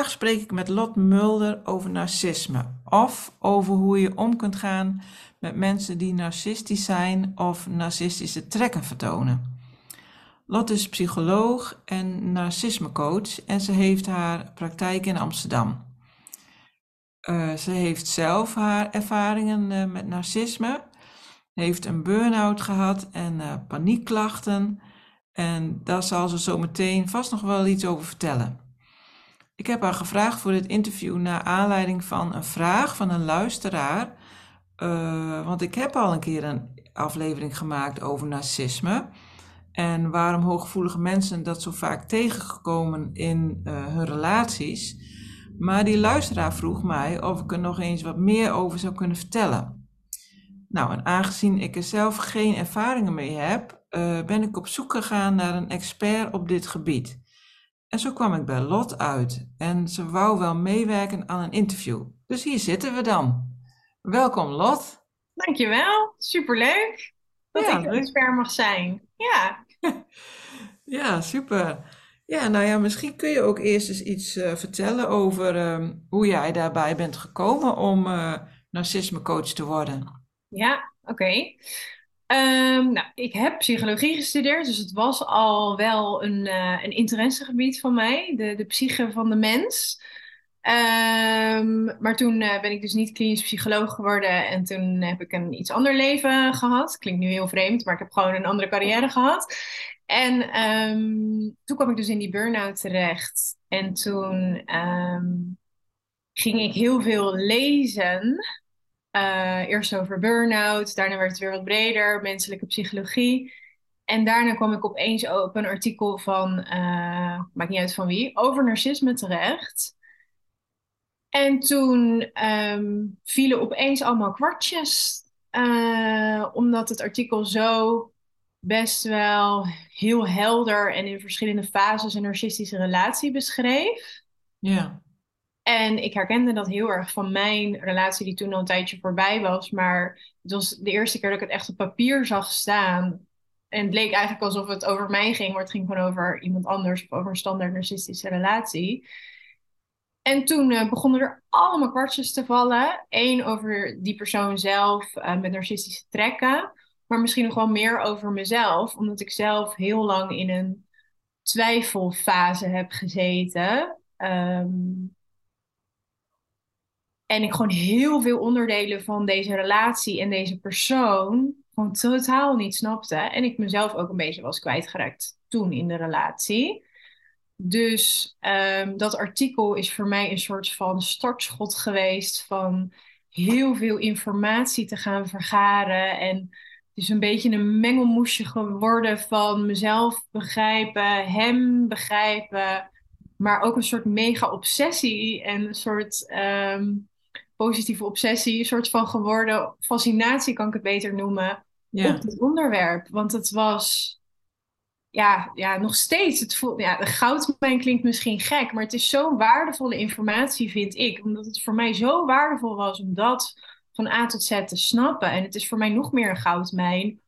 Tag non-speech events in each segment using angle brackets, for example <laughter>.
Vandaag spreek ik met Lot Mulder over narcisme of over hoe je om kunt gaan met mensen die narcistisch zijn of narcistische trekken vertonen. Lot is psycholoog en narcismecoach en ze heeft haar praktijk in Amsterdam. Uh, ze heeft zelf haar ervaringen uh, met narcisme, heeft een burn-out gehad en uh, paniekklachten en daar zal ze zo meteen vast nog wel iets over vertellen. Ik heb haar gevraagd voor dit interview naar aanleiding van een vraag van een luisteraar. Uh, want ik heb al een keer een aflevering gemaakt over narcisme. En waarom hooggevoelige mensen dat zo vaak tegengekomen in uh, hun relaties. Maar die luisteraar vroeg mij of ik er nog eens wat meer over zou kunnen vertellen. Nou, en aangezien ik er zelf geen ervaringen mee heb, uh, ben ik op zoek gegaan naar een expert op dit gebied. En zo kwam ik bij Lot uit en ze wou wel meewerken aan een interview. Dus hier zitten we dan. Welkom Lot. Dankjewel, superleuk dat ja, ik een expert mag zijn. Ja. <laughs> ja, super. Ja, nou ja, misschien kun je ook eerst eens iets uh, vertellen over uh, hoe jij daarbij bent gekomen om uh, narcisme coach te worden. Ja, oké. Okay. Um, nou, ik heb psychologie gestudeerd, dus het was al wel een, uh, een interessegebied van mij, de, de psyche van de mens. Um, maar toen uh, ben ik dus niet klinisch psycholoog geworden en toen heb ik een iets ander leven gehad. Klinkt nu heel vreemd, maar ik heb gewoon een andere carrière gehad. En um, toen kwam ik dus in die burn-out terecht. En toen ging ik heel veel lezen uh, eerst over burn-out, daarna werd het weer wat breder, menselijke psychologie. En daarna kwam ik opeens op een artikel van, uh, maakt niet uit van wie, over narcisme terecht. En toen um, vielen opeens allemaal kwartjes, uh, omdat het artikel zo best wel heel helder en in verschillende fases een narcistische relatie beschreef. Ja. En ik herkende dat heel erg van mijn relatie, die toen al een tijdje voorbij was. Maar het was de eerste keer dat ik het echt op papier zag staan. En het leek eigenlijk alsof het over mij ging, maar het ging gewoon over iemand anders of over een standaard narcistische relatie. En toen uh, begonnen er allemaal kwartjes te vallen. Eén over die persoon zelf uh, met narcistische trekken. Maar misschien nog wel meer over mezelf. Omdat ik zelf heel lang in een twijfelfase heb gezeten. Um, en ik gewoon heel veel onderdelen van deze relatie en deze persoon gewoon totaal niet snapte. En ik mezelf ook een beetje was kwijtgeraakt toen in de relatie. Dus um, dat artikel is voor mij een soort van startschot geweest van heel veel informatie te gaan vergaren. En het is een beetje een mengelmoesje geworden van mezelf begrijpen, hem begrijpen, maar ook een soort mega obsessie en een soort um, positieve obsessie, een soort van geworden fascinatie, kan ik het beter noemen, ja. op het onderwerp. Want het was, ja, ja nog steeds, het voelt, ja, de goudmijn klinkt misschien gek, maar het is zo'n waardevolle informatie, vind ik. Omdat het voor mij zo waardevol was om dat van A tot Z te snappen. En het is voor mij nog meer een goudmijn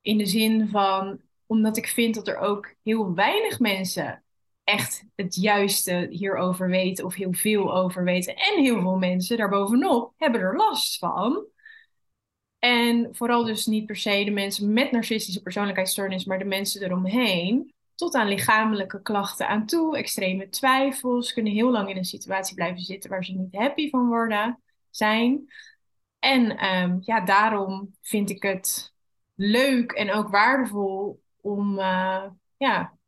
in de zin van, omdat ik vind dat er ook heel weinig mensen echt het juiste hierover weten of heel veel over weten. En heel veel mensen daarbovenop hebben er last van. En vooral dus niet per se de mensen met narcistische persoonlijkheidsstoornis, maar de mensen eromheen. Tot aan lichamelijke klachten aan toe, extreme twijfels, kunnen heel lang in een situatie blijven zitten waar ze niet happy van worden, zijn. En um, ja, daarom vind ik het leuk en ook waardevol om uh, ja,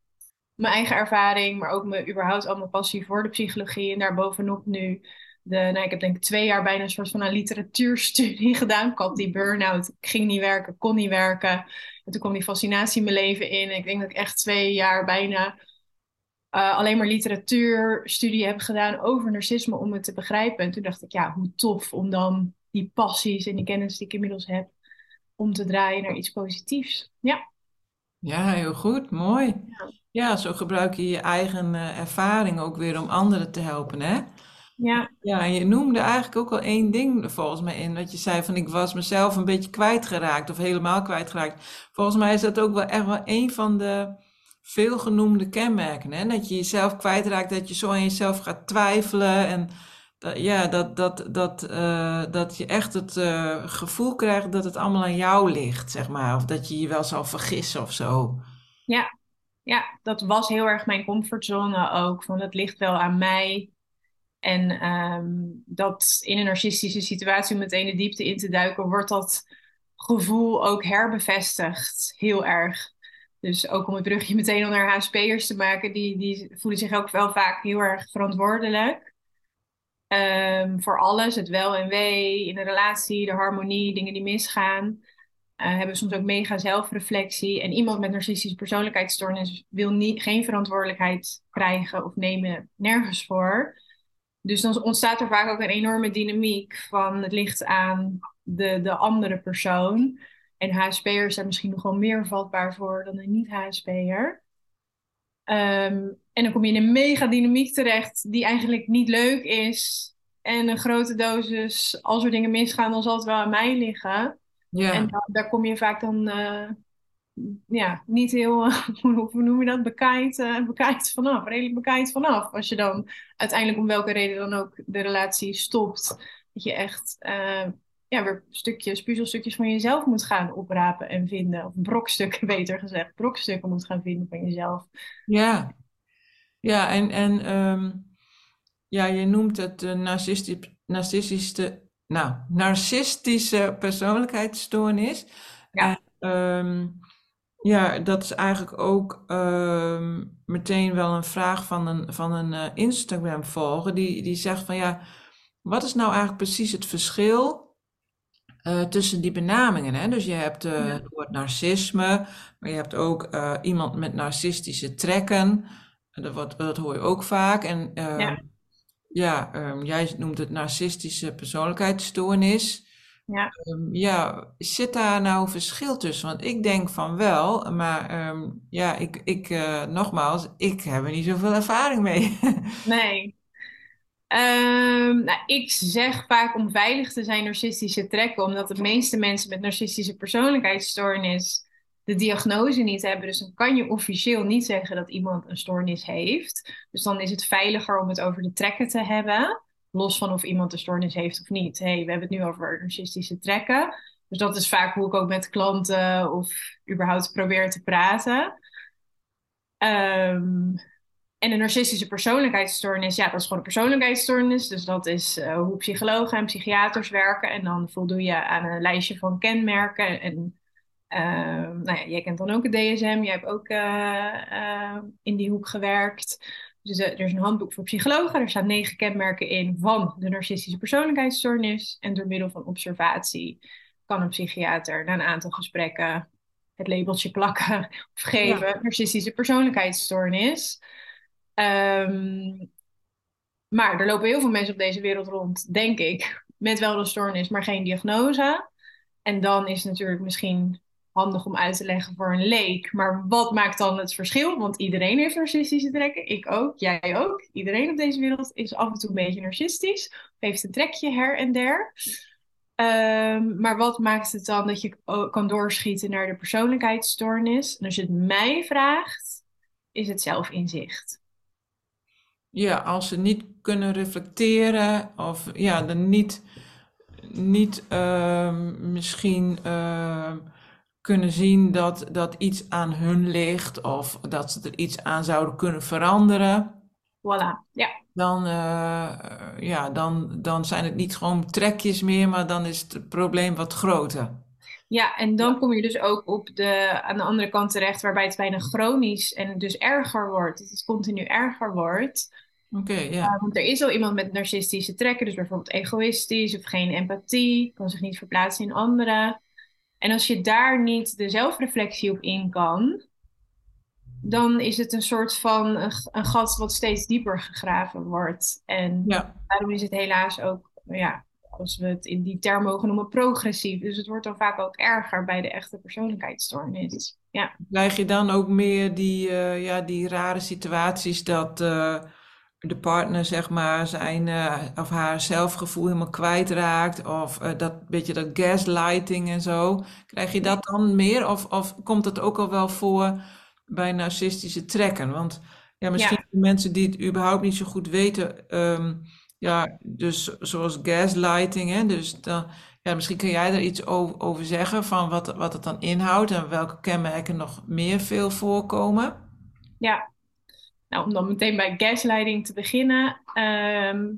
mijn eigen ervaring, maar ook mijn überhaupt al mijn passie voor de psychologie. En daarbovenop nu, de, nou, ik heb denk twee jaar bijna een soort van een literatuurstudie <laughs> gedaan. Ik had die burn-out, ik ging niet werken, kon niet werken. En toen kwam die fascinatie in mijn leven in. Ik denk dat ik echt twee jaar bijna uh, alleen maar literatuurstudie heb gedaan over narcisme om het te begrijpen. En toen dacht ik, ja, hoe tof om dan die passies en die kennis die ik inmiddels heb, om te draaien naar iets positiefs. Ja. Ja, heel goed, mooi. Ja, zo gebruik je je eigen uh, ervaring ook weer om anderen te helpen, hè? Ja. Ja, en je noemde eigenlijk ook al één ding volgens mij in, dat je zei van ik was mezelf een beetje kwijtgeraakt of helemaal kwijtgeraakt. Volgens mij is dat ook wel echt wel een van de veelgenoemde kenmerken, hè? Dat je jezelf kwijtraakt, dat je zo aan jezelf gaat twijfelen en ja, dat, dat, dat, uh, dat je echt het uh, gevoel krijgt dat het allemaal aan jou ligt, zeg maar. Of dat je je wel zal vergissen of zo. Ja, ja, dat was heel erg mijn comfortzone ook. Van het ligt wel aan mij. En um, dat in een narcistische situatie meteen de diepte in te duiken, wordt dat gevoel ook herbevestigd. Heel erg. Dus ook om het brugje meteen naar HSP'ers te maken, die, die voelen zich ook wel vaak heel erg verantwoordelijk. Um, voor alles, het wel en wee in de relatie, de harmonie, dingen die misgaan. Uh, hebben soms ook mega zelfreflectie. En iemand met narcistische persoonlijkheidsstoornis wil niet, geen verantwoordelijkheid krijgen of nemen nergens voor. Dus dan ontstaat er vaak ook een enorme dynamiek van het ligt aan de, de andere persoon. En HSP'ers zijn misschien nog wel meer vatbaar voor dan een niet-HSP'er. Um, en dan kom je in een mega dynamiek terecht die eigenlijk niet leuk is. En een grote dosis, als er dingen misgaan, dan zal het wel aan mij liggen. Ja. En dan, daar kom je vaak dan uh, ja, niet heel, <laughs> hoe noem je dat, bekaaid, uh, bekaaid vanaf. Redelijk bekaaid vanaf. Als je dan uiteindelijk om welke reden dan ook de relatie stopt. Dat je echt uh, ja, weer stukjes, puzzelstukjes van jezelf moet gaan oprapen en vinden. Of brokstukken, <laughs> beter gezegd. Brokstukken moet gaan vinden van jezelf. Ja, ja en, en um, ja, je noemt het uh, narcistische, narcistische, nou, narcistische persoonlijkheidsstoornis. Ja. En, um, ja, dat is eigenlijk ook uh, meteen wel een vraag van een, van een uh, Instagram-volger. Die, die zegt van ja, wat is nou eigenlijk precies het verschil uh, tussen die benamingen? Hè? Dus je hebt uh, het woord narcisme, maar je hebt ook iemand met narcistische trekken. Dat, wordt, dat hoor je ook vaak. En ja, ja um, jij noemt het narcistische persoonlijkheidsstoornis. Ja. Um, ja, zit daar nou verschil tussen? Want ik denk van wel, maar um, ja, ik, ik nogmaals, ik heb er niet zoveel ervaring mee. <laughs> nee. Um, nou, ik zeg vaak om veilig te zijn narcistische trekken, omdat de meeste mensen met narcistische persoonlijkheidsstoornis de diagnose niet hebben. Dus dan kan je officieel niet zeggen dat iemand een stoornis heeft. Dus dan is het veiliger om het over de trekken te hebben. Los van of iemand een stoornis heeft of niet. hey, we hebben het nu over narcistische trekken. Dus dat is vaak hoe ik ook met klanten of überhaupt probeer te praten. Um, en een narcistische persoonlijkheidsstoornis, ja, dat is gewoon een persoonlijkheidsstoornis. Dus dat is uh, hoe psychologen en psychiaters werken. En dan voldoe je aan een lijstje van kenmerken. En uh, nou ja, jij kent dan ook het DSM. Jij hebt ook uh, in die hoek gewerkt. Dus er is een handboek voor psychologen. Er staan negen kenmerken in van de narcistische persoonlijkheidsstoornis. En door middel van observatie kan een psychiater na een aantal gesprekken het labeltje plakken of geven. Ja. Narcistische persoonlijkheidsstoornis. Um, maar er lopen heel veel mensen op deze wereld rond, denk ik, met wel de stoornis, maar geen diagnose. En dan is het natuurlijk misschien handig om uit te leggen voor een leek. Maar wat maakt dan het verschil? Want iedereen heeft narcistische trekken. Ik ook, jij ook. Iedereen op deze wereld is af en toe een beetje narcistisch. Heeft een trekje her en der. Um, maar wat maakt het dan dat je kan doorschieten naar de persoonlijkheidsstoornis? En als je het mij vraagt, is het zelfinzicht. Ja, als ze niet kunnen reflecteren of ja, dan niet, niet uh, misschien uh, kunnen zien dat, dat iets aan hun ligt of dat ze er iets aan zouden kunnen veranderen. Voilà, ja. Dan, uh, ja, dan, dan zijn het niet gewoon trekjes meer, maar dan is het probleem wat groter. Ja, en dan kom je dus ook op de, aan de andere kant terecht, waarbij het bijna chronisch en dus erger wordt. Dat het continu erger wordt. Oké, ja. want er is al iemand met narcistische trekken, dus bijvoorbeeld egoïstisch of geen empathie, kan zich niet verplaatsen in anderen. En als je daar niet de zelfreflectie op in kan, dan is het een soort van een, een gat wat steeds dieper gegraven wordt. En Ja, daarom is het helaas ook, ja, als we het in die term mogen noemen, progressief. Dus het wordt dan vaak ook erger bij de echte persoonlijkheidsstoornis. Ja, krijg je dan ook meer die, eh, ja, die rare situaties dat eh, de partner zeg maar zijn eh, of haar zelfgevoel helemaal kwijtraakt of dat beetje dat gaslighting en zo. Krijg je dat dan meer of, of komt dat ook al wel voor bij narcistische trekken? Want ja, misschien ja, voor mensen die het überhaupt niet zo goed weten, ehm, ja, dus zoals gaslighting, hè, dus ja, misschien kun jij er iets over, over zeggen van wat, wat het dan inhoudt en welke kenmerken nog meer veel voorkomen. ja. Nou, om dan meteen bij gaslighting te beginnen. ehm,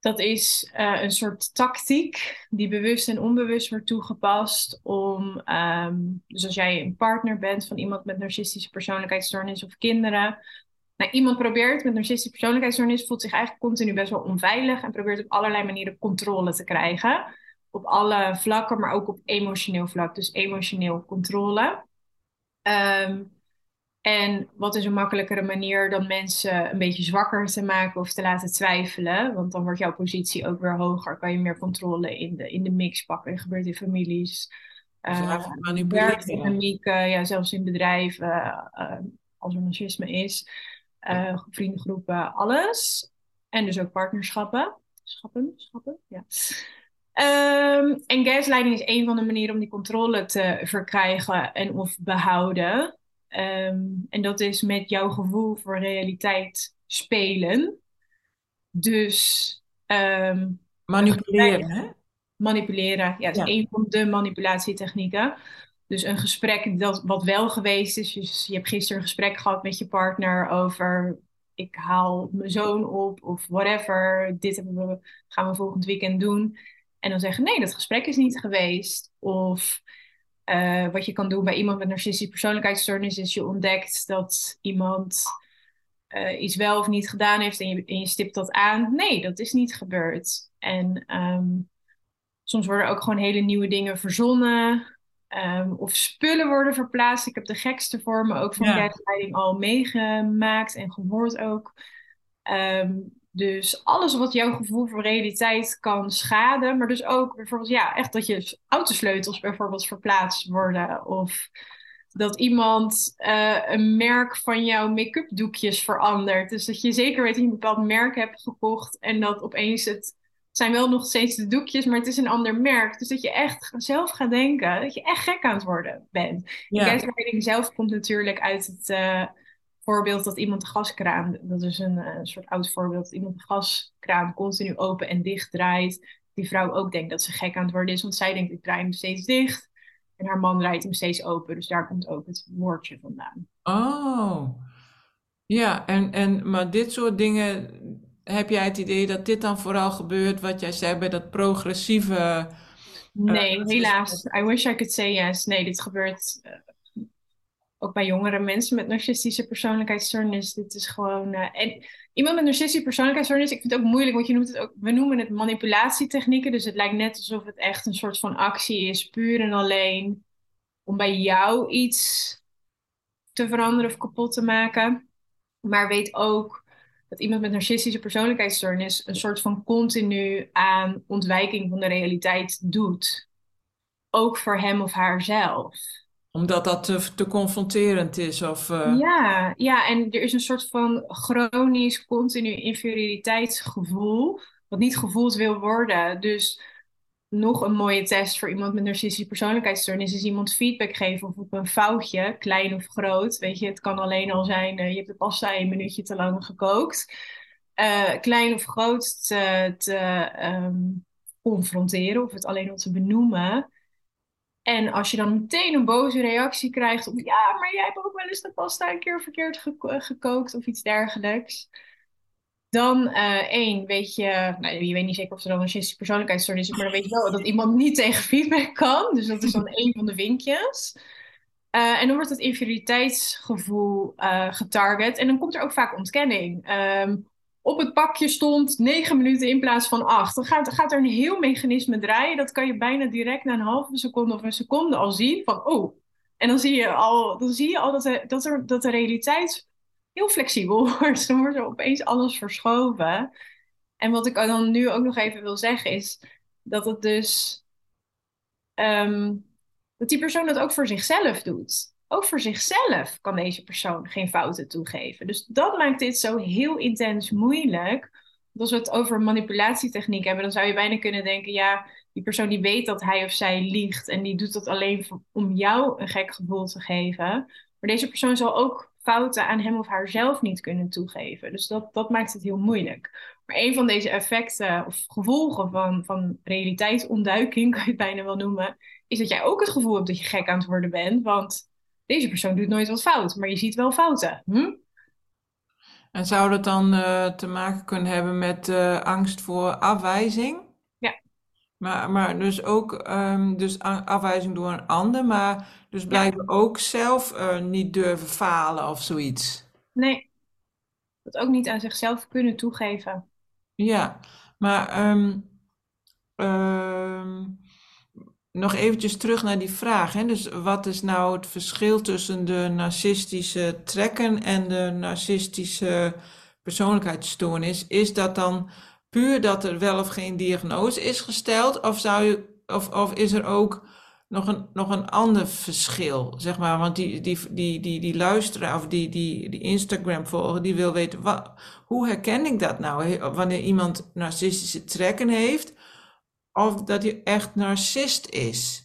Dat is eh, een soort tactiek die bewust en onbewust wordt toegepast om, ehm, dus als jij een partner bent van iemand met narcistische persoonlijkheidsstoornis of kinderen, nou, iemand probeert met narcistische persoonlijkheidsstoornis, voelt zich eigenlijk continu best wel onveilig en probeert op allerlei manieren controle te krijgen. Op alle vlakken, maar ook op emotioneel vlak, dus emotioneel controle. Ehm, en wat is een makkelijkere manier dan mensen een beetje zwakker te maken of te laten twijfelen? Want dan wordt jouw positie ook weer hoger. Kan je meer controle in de, in de mix pakken. Dat gebeurt in families, uh, werkdynamieken, ja, zelfs in bedrijven, uh, als er narcisme is, uh, vriendengroepen, alles. En dus ook partnerschappen. Schappen, schappen, ja. Um, en gaslighting is een van de manieren om die controle te verkrijgen en of behouden. Um, en dat is met jouw gevoel voor realiteit spelen. Dus um, Manipuleren, hè? manipuleren, ja, is Ja. een van de manipulatietechnieken. Dus een gesprek dat, wat wel geweest is. Dus je hebt gisteren een gesprek gehad met je partner over ik haal mijn zoon op of whatever. Dit gaan we volgend weekend doen. En dan zeggen nee, dat gesprek is niet geweest. Of uh, wat je kan doen bij iemand met narcistische persoonlijkheidsstoornis is je ontdekt dat iemand uh, iets wel of niet gedaan heeft en je, stipt dat aan. Nee, dat is niet gebeurd. En um, soms worden ook gewoon hele nieuwe dingen verzonnen. Um, of spullen worden verplaatst. Ik heb de gekste vormen ook van Ja. gaslighting al meegemaakt en gehoord ook. Um, dus alles wat jouw gevoel voor realiteit kan schaden. Maar dus ook bijvoorbeeld, ja, echt dat je autosleutels bijvoorbeeld verplaatst worden. Of dat iemand uh, een merk van jouw make-up doekjes verandert. Dus dat je zeker weet dat je een bepaald merk hebt gekocht. En dat opeens het zijn wel nog steeds de doekjes, maar het is een ander merk. Dus dat je echt zelf gaat denken dat je echt gek aan het worden bent. Ja. De gaslighting zelf komt natuurlijk uit het uh, voorbeeld dat iemand de gaskraan, dat is een, uh, soort oud voorbeeld, dat iemand de gaskraan continu open en dicht draait. Die vrouw ook denkt dat ze gek aan het worden is, want zij denkt ik draai hem steeds dicht. En haar man draait hem steeds open, dus daar komt ook het woordje vandaan. Oh, ja, en, en, maar dit soort dingen, heb jij het idee dat dit dan vooral gebeurt, wat jij zei bij dat progressieve. eh, Nee, helaas. I wish I could say yes. Nee, dit gebeurt eh, ook bij jongere mensen met narcistische persoonlijkheidsstoornis. Dit is gewoon. eh, en iemand met narcistische persoonlijkheidsstoornis, ik vind het ook moeilijk, want je noemt het ook. We noemen het manipulatietechnieken. Dus het lijkt net alsof het echt een soort van actie is, puur en alleen om bij jou iets te veranderen of kapot te maken. Maar weet ook dat iemand met narcistische persoonlijkheidsstoornis een soort van continu aan ontwijking van de realiteit doet. Ook voor hem of haarzelf. Omdat dat te, te confronterend is of... eh, Ja, ja, en er is een soort van chronisch, continu inferioriteitsgevoel, wat niet gevoeld wil worden. Dus nog een mooie test voor iemand met narcistische persoonlijkheidsstoornis is iemand feedback geven of op een foutje, klein of groot. Weet je, het kan alleen al zijn, uh, je hebt de pasta een minuutje te lang gekookt. Uh, klein of groot te, um, confronteren of het alleen al te benoemen. En als je dan meteen een boze reactie krijgt op ja, maar jij hebt ook wel eens de pasta een keer verkeerd geko gekookt of iets dergelijks. Dan uh, één, weet je, nou, je weet niet zeker of er dan een narcistische persoonlijkheidsstoornis is, maar dan weet je wel dat iemand niet tegen feedback kan. Dus dat is dan één van de vinkjes. Uh, en dan wordt het inferioriteitsgevoel uh, getarget en dan komt er ook vaak ontkenning. Um, op het pakje stond negen minuten in plaats van acht. Dan gaat, gaat er een heel mechanisme draaien. Dat kan je bijna direct na een halve seconde of een seconde al zien. Van oh. En dan zie je al, dan zie je al dat, dat, er, dat de realiteit heel flexibel <laughs> wordt. Dan wordt er opeens alles verschoven. En wat ik dan nu ook nog even wil zeggen is dat het dus. Um, dat die persoon dat ook voor zichzelf doet ook voor zichzelf kan deze persoon geen fouten toegeven. Dus dat maakt dit zo heel intens moeilijk. Want als we het over manipulatietechniek hebben, dan zou je bijna kunnen denken: ja, die persoon die weet dat hij of zij liegt en die doet dat alleen om jou een gek gevoel te geven. Maar deze persoon zal ook fouten aan hem of haarzelf niet kunnen toegeven. Dus dat, dat maakt het heel moeilijk. Maar een van deze effecten of gevolgen van, van realiteitsontduiking, <laughs> kan je het bijna wel noemen, is dat jij ook het gevoel hebt dat je gek aan het worden bent. Want deze persoon doet nooit wat fout, maar je ziet wel fouten. Hm? En zou dat dan uh, te maken kunnen hebben met uh, angst voor afwijzing? Maar, maar dus ook um, dus afwijzing door een ander, maar dus blijven ja. ook zelf uh, niet durven falen of zoiets? Nee, dat ook niet aan zichzelf kunnen toegeven. Ja, maar um, um, nog eventjes terug naar die vraag. Hè? Dus wat is nou het verschil tussen de narcistische trekken en de narcistische persoonlijkheidsstoornis? Is dat dan puur dat er wel of geen diagnose is gesteld? Of, zou je, of, of is er ook nog een, nog een ander verschil? Zeg maar, want die, die, die, die, die luisteraar of die, die, die Instagram volger, die wil weten, wat, hoe herken ik dat nou? Wanneer iemand narcistische trekken heeft of dat hij echt narcist is?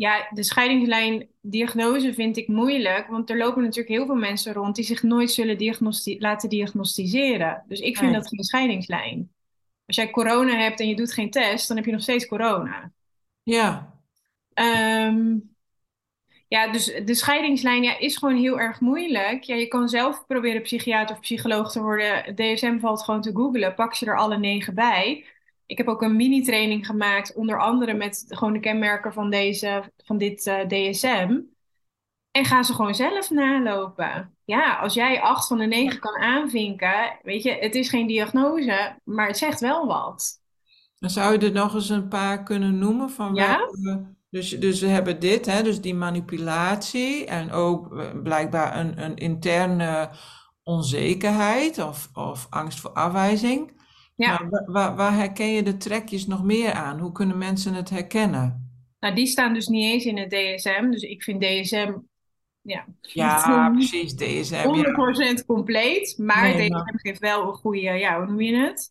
Ja, de scheidingslijn diagnose vind ik moeilijk, want er lopen natuurlijk heel veel mensen rond die zich nooit zullen diagnosti laten diagnosticeren. Dus ik vind dat geen scheidingslijn. Als jij corona hebt en je doet geen test, dan heb je nog steeds corona. Ja. Um, ja, dus de scheidingslijn ja, is gewoon heel erg moeilijk. Ja, je kan zelf proberen psychiater of psycholoog te worden. DSM valt gewoon te googlen. Pak ze er alle negen bij ik heb ook een mini-training gemaakt, onder andere met gewoon de kenmerken van, deze, van dit uh, DSM. En ga ze gewoon zelf nalopen. Ja, als jij acht van de negen kan aanvinken, weet je, het is geen diagnose, maar het zegt wel wat. Dan zou je er nog eens een paar kunnen noemen van ja? welke... Dus, dus we hebben dit, hè, dus die manipulatie en ook eh, blijkbaar een, een interne onzekerheid of, of angst voor afwijzing. Ja. Maar waar, waar herken je de trekjes nog meer aan? Hoe kunnen mensen het herkennen? Nou, die staan dus niet eens in het DSM. Dus ik vind DSM ja, ja <laughs> precies, DSM. 100% ja. compleet. Maar nee, DSM maar... geeft wel een goede, ja, hoe noem je het?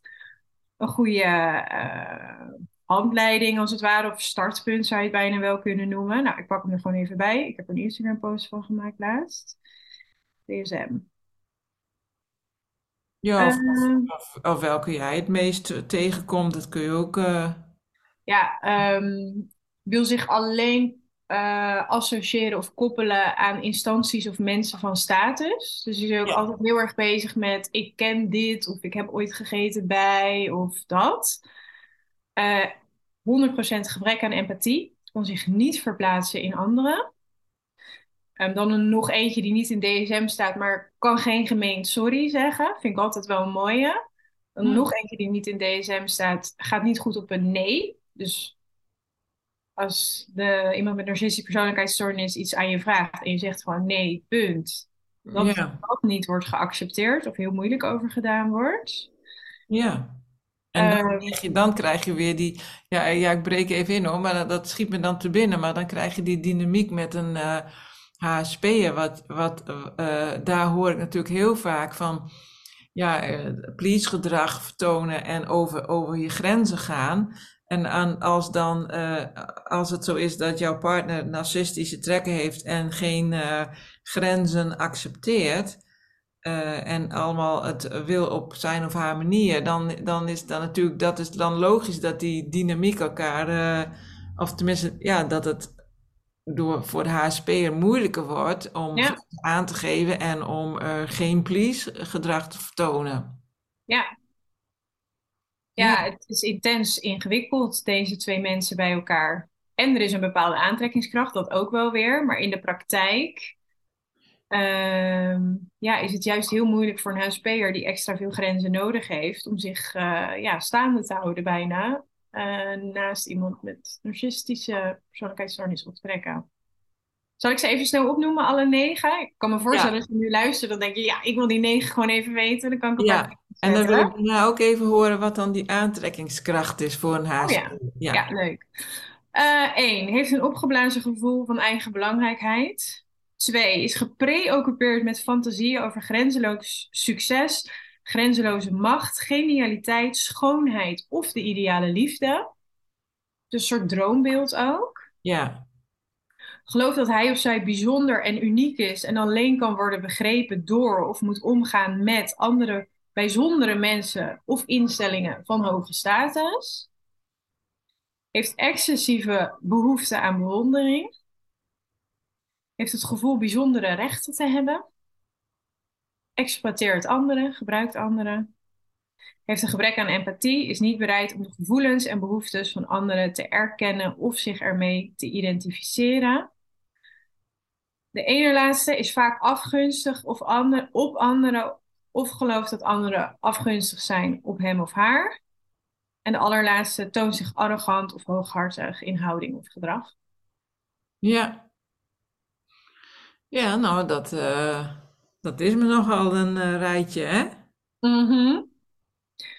Een goede uh, handleiding als het ware, of startpunt zou je het bijna wel kunnen noemen. Nou, ik pak hem er gewoon even bij. Ik heb een Instagram post van gemaakt laatst. DSM. Ja, of, uh, of, of, welke jij het meest tegenkomt, dat kun je ook. Uh... Ja, um, wil zich alleen uh, associëren of koppelen aan instanties of mensen van status. Dus je is ook ja. altijd heel erg bezig met ik ken dit of ik heb ooit gegeten bij of dat. 100% gebrek aan empathie. Kon zich niet verplaatsen in anderen. Um, dan een, nog eentje die niet in DSM staat, maar kan geen gemeend sorry zeggen. Vind ik altijd wel een mooie. Dan hmm. nog eentje die niet in DSM staat, gaat niet goed op een nee. Dus als de, iemand met narcistische persoonlijkheidsstoornis iets aan je vraagt en je zegt gewoon nee, punt. Dat ja. dat niet wordt geaccepteerd of heel moeilijk over gedaan wordt. Ja. En dan, krijg je, dan krijg je weer die, ja, ja, ik breek even in hoor, maar dat, dat schiet me dan te binnen. Maar dan krijg je die dynamiek met een, uh, HSP'en, wat, wat uh, daar hoor ik natuurlijk heel vaak van, ja, uh, please gedrag vertonen en over, over je grenzen gaan. En aan, als dan, uh, als het zo is dat jouw partner narcistische trekken heeft en geen grenzen accepteert, en allemaal het wil op zijn of haar manier, dan, dan is dan natuurlijk, dat is dan logisch dat die dynamiek elkaar, of tenminste, ja, dat het door voor de HSP'er moeilijker wordt om Ja. aan te geven en om uh, geen please gedrag te vertonen. Ja. Ja, het is intens ingewikkeld, deze twee mensen bij elkaar. En er is een bepaalde aantrekkingskracht, dat ook wel weer. Maar in de praktijk ehm, ja, is het juist heel moeilijk voor een HSP'er die extra veel grenzen nodig heeft om zich eh, ja, staande te houden bijna. Eh, naast iemand met narcistische persoonlijkheidsstoornis of trekken. Zal ik ze even snel opnoemen, alle negen? Ik kan me voorstellen Ja, als je nu luistert, dan denk je, ja, ik wil die negen gewoon even weten. Dan kan ik ja. En dan wil ik daarna ook even horen wat dan die aantrekkingskracht is voor een Oh ja. Ja. leuk. Eén, heeft een opgeblazen gevoel van eigen belangrijkheid. Twee, is gepreoccupeerd met fantasieën over grenzeloos succes, grenzeloze macht, genialiteit, schoonheid of de ideale liefde. Dus een soort droombeeld ook. Ja. Gelooft dat hij of zij bijzonder en uniek is en alleen kan worden begrepen door of moet omgaan met andere bijzondere mensen of instellingen van hoge status. Heeft excessieve behoefte aan bewondering. Heeft het gevoel bijzondere rechten te hebben. Exploiteert anderen, gebruikt anderen. Heeft een gebrek aan empathie, is niet bereid om de gevoelens en behoeftes van anderen te erkennen of zich ermee te identificeren. De ene laatste is vaak afgunstig of ander, op anderen of gelooft dat anderen afgunstig zijn op hem of haar. En de allerlaatste toont zich arrogant of hooghartig in houding of gedrag. Ja. Ja, nou, dat, eh, dat is me nogal een eh, rijtje, hè? Mhm.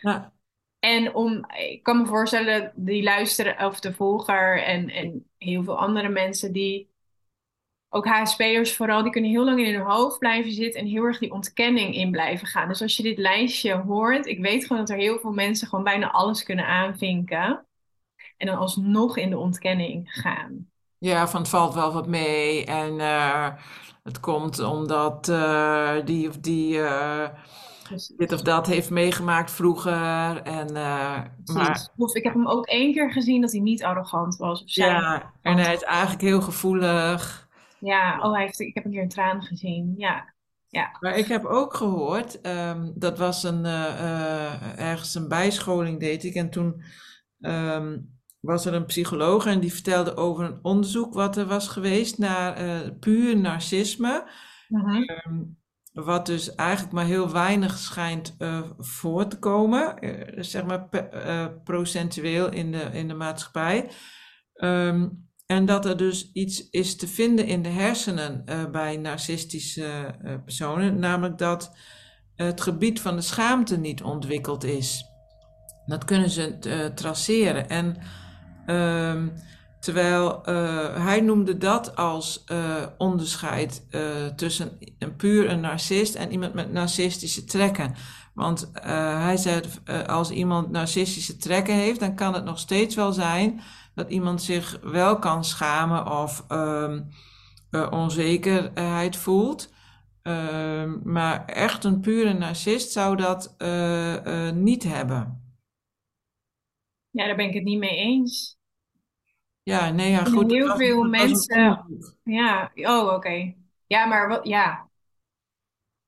Ja. En om, ik kan me voorstellen, die luisteren, of de volger en, en heel veel andere mensen die, ook HSP'ers vooral, die kunnen heel lang in hun hoofd blijven zitten en heel erg die ontkenning in blijven gaan. Dus als je dit lijstje hoort, ik weet gewoon dat er heel veel mensen gewoon bijna alles kunnen aanvinken en dan alsnog in de ontkenning gaan. Ja, van het valt wel wat mee en eh, het komt omdat eh, die of die eh, dit of dat heeft meegemaakt vroeger. En, maar Of ik heb hem ook één keer gezien dat hij niet arrogant was of ja, en hij is eigenlijk heel gevoelig. Ja, oh, hij heeft, ik heb een keer een traan gezien. Ja, ja. Maar ik heb ook gehoord, ehm, dat was een, ergens een bijscholing deed ik. En toen ehm, was er een psycholoog en die vertelde over een onderzoek wat er was geweest naar eh, puur narcisme. Mhm. Ehm, wat dus eigenlijk maar heel weinig schijnt eh, voor te komen, eh, zeg maar pe- procentueel in de, in de maatschappij. Ehm, en dat er dus iets is te vinden in de hersenen bij narcistische personen, namelijk dat het gebied van de schaamte niet ontwikkeld is. Dat kunnen ze traceren. En ehm, terwijl eh, hij noemde dat als eh, onderscheid eh, tussen een puur een narcist en iemand met narcistische trekken. Want hij zei, als iemand narcistische trekken heeft, dan kan het nog steeds wel zijn dat iemand zich wel kan schamen of eh, onzekerheid voelt. Ehm, maar echt een pure narcist zou dat niet hebben. Ja, daar ben ik het niet mee eens. Ja, nee, ja, goed. Heel veel was mensen, ja, oh, oké. Ja, maar wat, ja.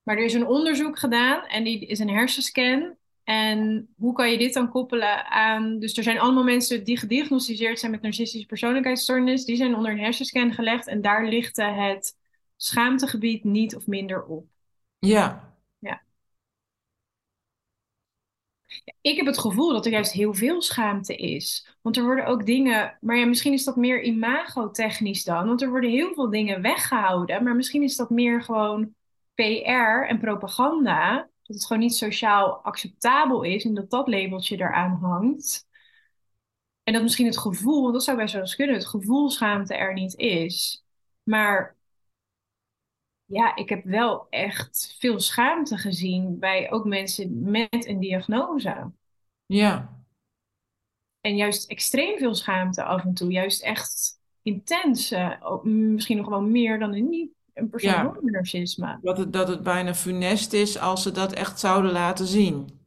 Maar er is een onderzoek gedaan en die is een hersenscan. En hoe kan je dit dan koppelen aan... Dus er zijn allemaal mensen die gediagnosticeerd zijn met narcistische persoonlijkheidsstoornis. Die zijn onder een hersenscan gelegd en daar lichtte het schaamtegebied niet of minder op. Ja. Ik heb het gevoel dat er juist heel veel schaamte is. Want er worden ook dingen, maar ja, misschien is dat meer imagotechnisch dan. Want er worden heel veel dingen weggehouden. Maar misschien is dat meer gewoon PR en propaganda. Dat het gewoon niet sociaal acceptabel is en dat dat labeltje eraan hangt. En dat misschien het gevoel, want dat zou best wel eens kunnen, het gevoel schaamte er niet is. Maar ja, ik heb wel echt veel schaamte gezien bij ook mensen met een diagnose. ja, En juist extreem veel schaamte af en toe. Juist echt intens. eh, misschien nog wel meer dan een, niet, een persoon ja. narcisme. Dat het, dat het bijna funest is als ze dat echt zouden laten zien.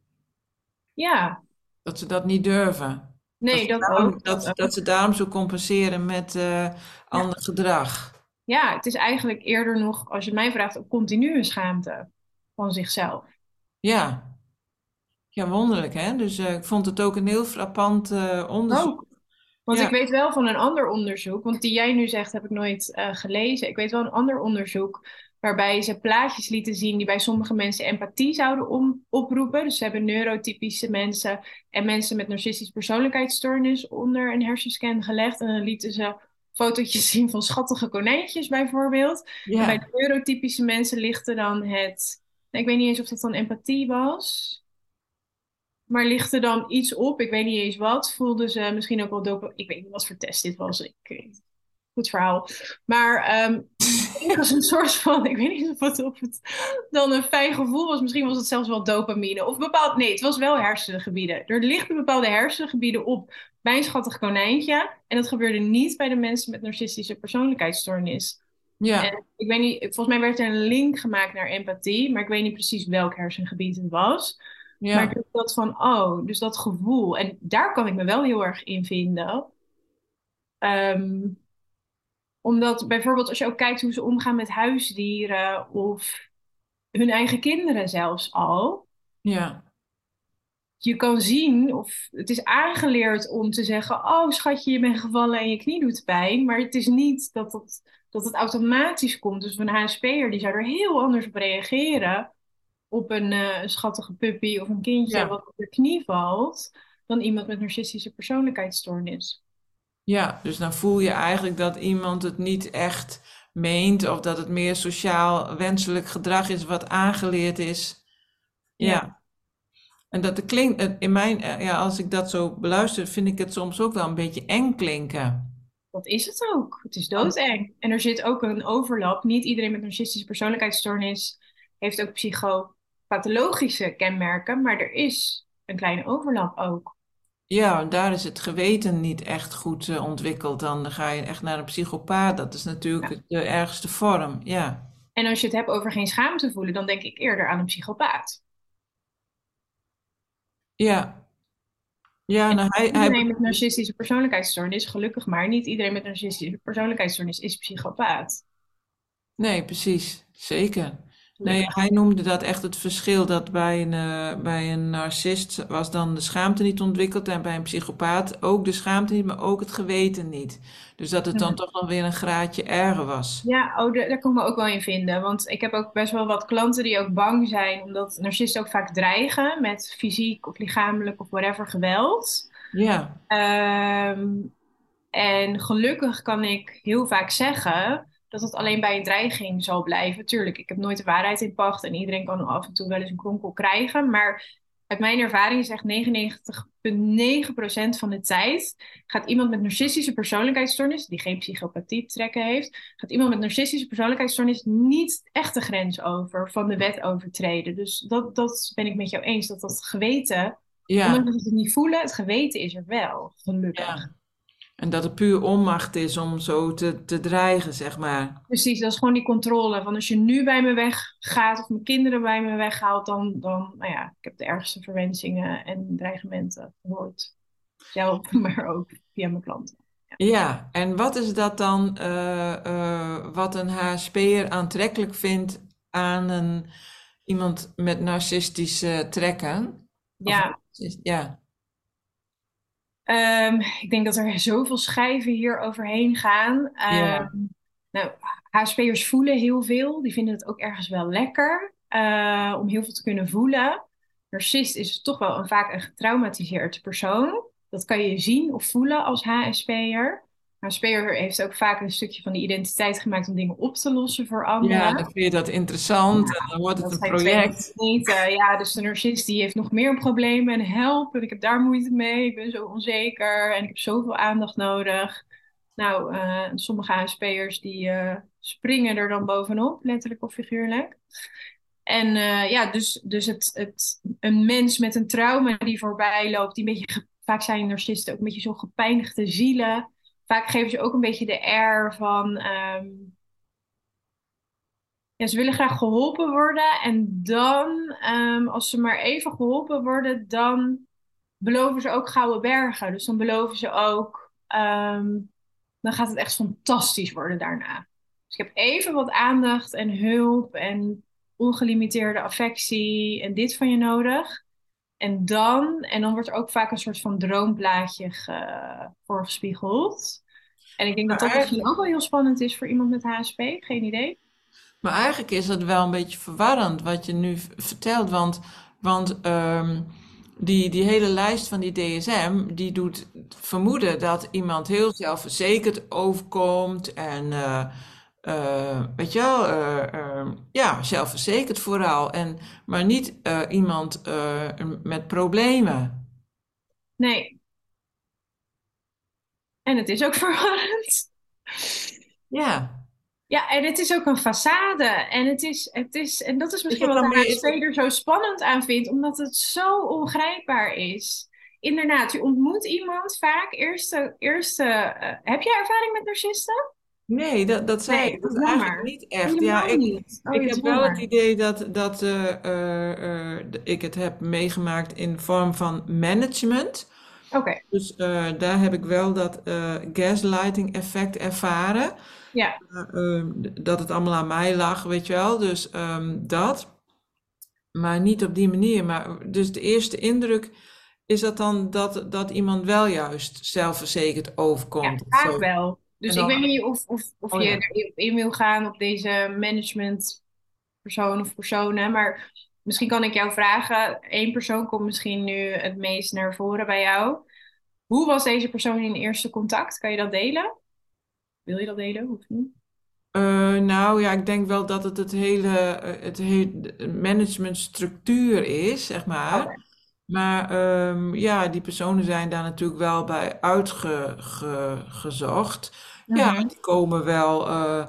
Ja, Dat ze dat niet durven. Dat nee, ze dat daarom, ook. Dat dat, ook. dat ze daarom zo compenseren met Ja. ander gedrag. Ja, het is eigenlijk eerder nog, als je mij vraagt, een continue schaamte van zichzelf. Ja, Ja, wonderlijk hè. Dus eh, ik vond het ook een heel frappant eh, onderzoek. Want ik weet wel van een ander onderzoek, want die jij nu zegt heb ik nooit eh, gelezen. Ik weet wel een ander onderzoek waarbij ze plaatjes lieten zien die bij sommige mensen empathie zouden om, oproepen. Dus ze hebben neurotypische mensen en mensen met narcistisch persoonlijkheidsstoornis onder een hersenscan gelegd. En dan lieten ze fotootjes <laughs> zien van schattige konijntjes bijvoorbeeld. En bij de neurotypische mensen ligt er dan het, nou, ik weet niet eens of dat dan empathie was. Maar er dan iets op? Ik weet niet eens wat. Voelden ze misschien ook wel dope? Ik weet niet wat voor test dit was. Ik, eh, goed verhaal. Maar ehm er was een soort van, ik weet niet of het, of het dan een fijn gevoel was. Misschien was het zelfs wel dopamine. Of bepaald, nee, het was wel hersengebieden. Er liggen bepaalde hersengebieden op bij een schattig konijntje. En dat gebeurde niet bij de mensen met narcistische persoonlijkheidsstoornis. ja, En ik weet niet, volgens mij werd er een link gemaakt naar empathie, maar ik weet niet precies welk hersengebied het was. Maar ik ja, heb dat van, oh, dus dat gevoel. En daar kan ik me wel heel erg in vinden. Ehm, omdat bijvoorbeeld als je ook kijkt hoe ze omgaan met huisdieren of hun eigen kinderen zelfs al. ja, Je kan zien, of het is aangeleerd om te zeggen, oh schatje, je bent gevallen en je knie doet pijn. Maar het is niet dat het, dat het automatisch komt. Dus een HSP'er die zou er heel anders op reageren op een eh, een schattige puppy of een kindje ja. wat op de knie valt, dan iemand met narcistische persoonlijkheidsstoornis. Ja, dus dan voel je eigenlijk dat iemand het niet echt meent of dat het meer sociaal wenselijk gedrag is wat aangeleerd is. Ja, Ja, en dat klinkt, in mijn, eh, ja, als ik dat zo beluister, vind ik het soms ook wel een beetje eng klinken. dat is het ook. Het is doodeng. En er zit ook een overlap. Niet iedereen met narcistische persoonlijkheidsstoornis heeft ook psychopathologische kenmerken, maar er is een kleine overlap ook. Ja, daar is het geweten niet echt goed eh, ontwikkeld. Dan ga je echt naar een psychopaat. Dat is natuurlijk Ja. de ergste vorm. Ja, En als je het hebt over geen schaamte voelen, dan denk ik eerder aan een psychopaat. ja, ja. En Nou, hij, hij, iedereen met narcistische persoonlijkheidsstoornis, gelukkig maar, niet iedereen met narcistische persoonlijkheidsstoornis is psychopaat. nee, precies, zeker. Nee, hij noemde dat echt het verschil dat bij een, eh, bij een narcist was dan de schaamte niet ontwikkeld en bij een psychopaat ook de schaamte niet, maar ook het geweten niet. Dus dat het dan toch nog weer een graadje erger was. Ja, oh, da- daar kan ik me ook wel in vinden. Want ik heb ook best wel wat klanten die ook bang zijn, omdat narcisten ook vaak dreigen met fysiek of lichamelijk of whatever geweld. Ja, Ehm, en gelukkig kan ik heel vaak zeggen dat het alleen bij een dreiging zal blijven. Tuurlijk, ik heb nooit de waarheid in pacht en iedereen kan af en toe wel eens een kronkel krijgen. Maar uit mijn ervaring is echt 99,9% van de tijd gaat iemand met narcistische persoonlijkheidsstoornis, die geen psychopathie trekken heeft, gaat iemand met narcistische persoonlijkheidsstoornis niet echt de grens over, van de wet overtreden. Dus dat, dat ben ik met jou eens, dat dat geweten, ja, ondanks dat we het niet voelen, het geweten is er wel, gelukkig. ja. En dat het puur onmacht is om zo te, te dreigen, zeg maar. Precies, dat is gewoon die controle. Van als je nu bij me weggaat of mijn kinderen bij me weghaalt, dan, dan, nou ja, ik heb de ergste verwensingen en dreigementen gehoord. Zelf, <laughs> maar ook via mijn klanten. Ja. Ja, en wat is dat dan eh, eh, wat een HSP'er aantrekkelijk vindt aan een, iemand met narcistische trekken? Of, Ja, ja, ehm, ik denk dat er zoveel schijven hier overheen gaan. Ehm, nou, HSP'ers voelen heel veel. Die vinden het ook ergens wel lekker eh, om heel veel te kunnen voelen. Narcist is toch wel een, vaak een getraumatiseerd persoon. Dat kan je zien of voelen als HSP'er. HSP'er heeft ook vaak een stukje van die identiteit gemaakt om dingen op te lossen voor ja, anderen. dan vind je dat interessant en dan wordt het een project. niet. ja, dus de narcist die heeft nog meer problemen en help. En ik heb daar moeite mee. Ik ben zo onzeker en ik heb zoveel aandacht nodig. Nou, eh, sommige HSP'ers die eh, springen er dan bovenop, letterlijk of figuurlijk. En eh, ja, dus, dus het, het, een mens met een trauma die voorbij loopt, die een beetje, vaak zijn narcisten ook een beetje zo gepijnigde zielen. Vaak geven ze ook een beetje de air van, ehm, ja, ze willen graag geholpen worden. En dan, ehm, als ze maar even geholpen worden, dan beloven ze ook gouden bergen. Dus dan beloven ze ook, ehm, dan gaat het echt fantastisch worden daarna. Dus ik heb even wat aandacht en hulp en ongelimiteerde affectie en dit van je nodig. En dan, en dan wordt er ook vaak een soort van droomplaatje ge, voorgespiegeld. En ik denk dat Maar dat misschien ook wel heel spannend is voor iemand met HSP. Geen idee. maar eigenlijk is dat wel een beetje verwarrend wat je nu vertelt, want, want ehm, die, die hele lijst van die DSM, die doet vermoeden dat iemand heel zelfverzekerd overkomt en, eh, eh, weet je wel, eh, ja, zelfverzekerd vooral, en, maar niet eh, iemand met problemen. Nee. En het is ook <laughs> verwarrend. Ja. Ja, en het is ook een façade. En het is, het is, en dat is Is misschien wat de er zo spannend aan vindt, omdat het zo ongrijpbaar is. Inderdaad, je ontmoet iemand vaak. Eerste, eerste, heb jij ervaring met narcisten? Nee, dat, dat zei Nee, ik wat eigenlijk niet echt. Ja, ik, niet. Oh, ik heb wel het idee dat, dat eh, eh, eh, ik het heb meegemaakt in vorm van management. Oké, Dus daar heb ik wel dat gaslighting effect ervaren. ja, Eh, ehm, dat het allemaal aan mij lag, weet je wel. Dus ehm, dat. Maar niet op die manier. Maar dus de eerste indruk is dat dan dat, dat iemand wel juist zelfverzekerd ja, overkomt of vaak wel. Dus ik weet niet of, of, of oh je ja. erin in wil gaan op deze management persoon of personen, maar misschien kan ik jou vragen. Eén persoon komt misschien nu het meest naar voren bij jou. Hoe was deze persoon in eerste contact? Kan je dat delen? Wil je dat delen? Hoeft niet. Eh, nou ja, ik denk wel dat het het hele, eh, het hele managementstructuur is, zeg maar. Oké. Maar ehm, ja, die personen zijn daar natuurlijk wel bij uitgezocht. Ja, die komen wel, eh,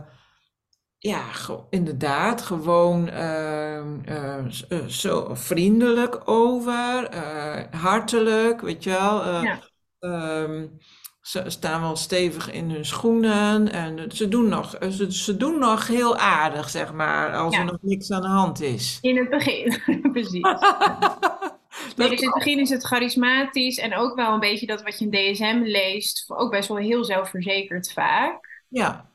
ja, ge- inderdaad, gewoon ehm, eh, eh, zo vriendelijk over, hartelijk, weet je wel. eh, Ja, Ehm, ze staan wel stevig in hun schoenen en ze doen nog, ze, ze doen nog heel aardig, zeg maar, als er nog niks aan de hand is. in het begin, <laughs> precies. <laughs> Nee, dus in het begin is het charismatisch en ook wel een beetje dat wat je in DSM leest, ook best wel heel zelfverzekerd vaak. Ja,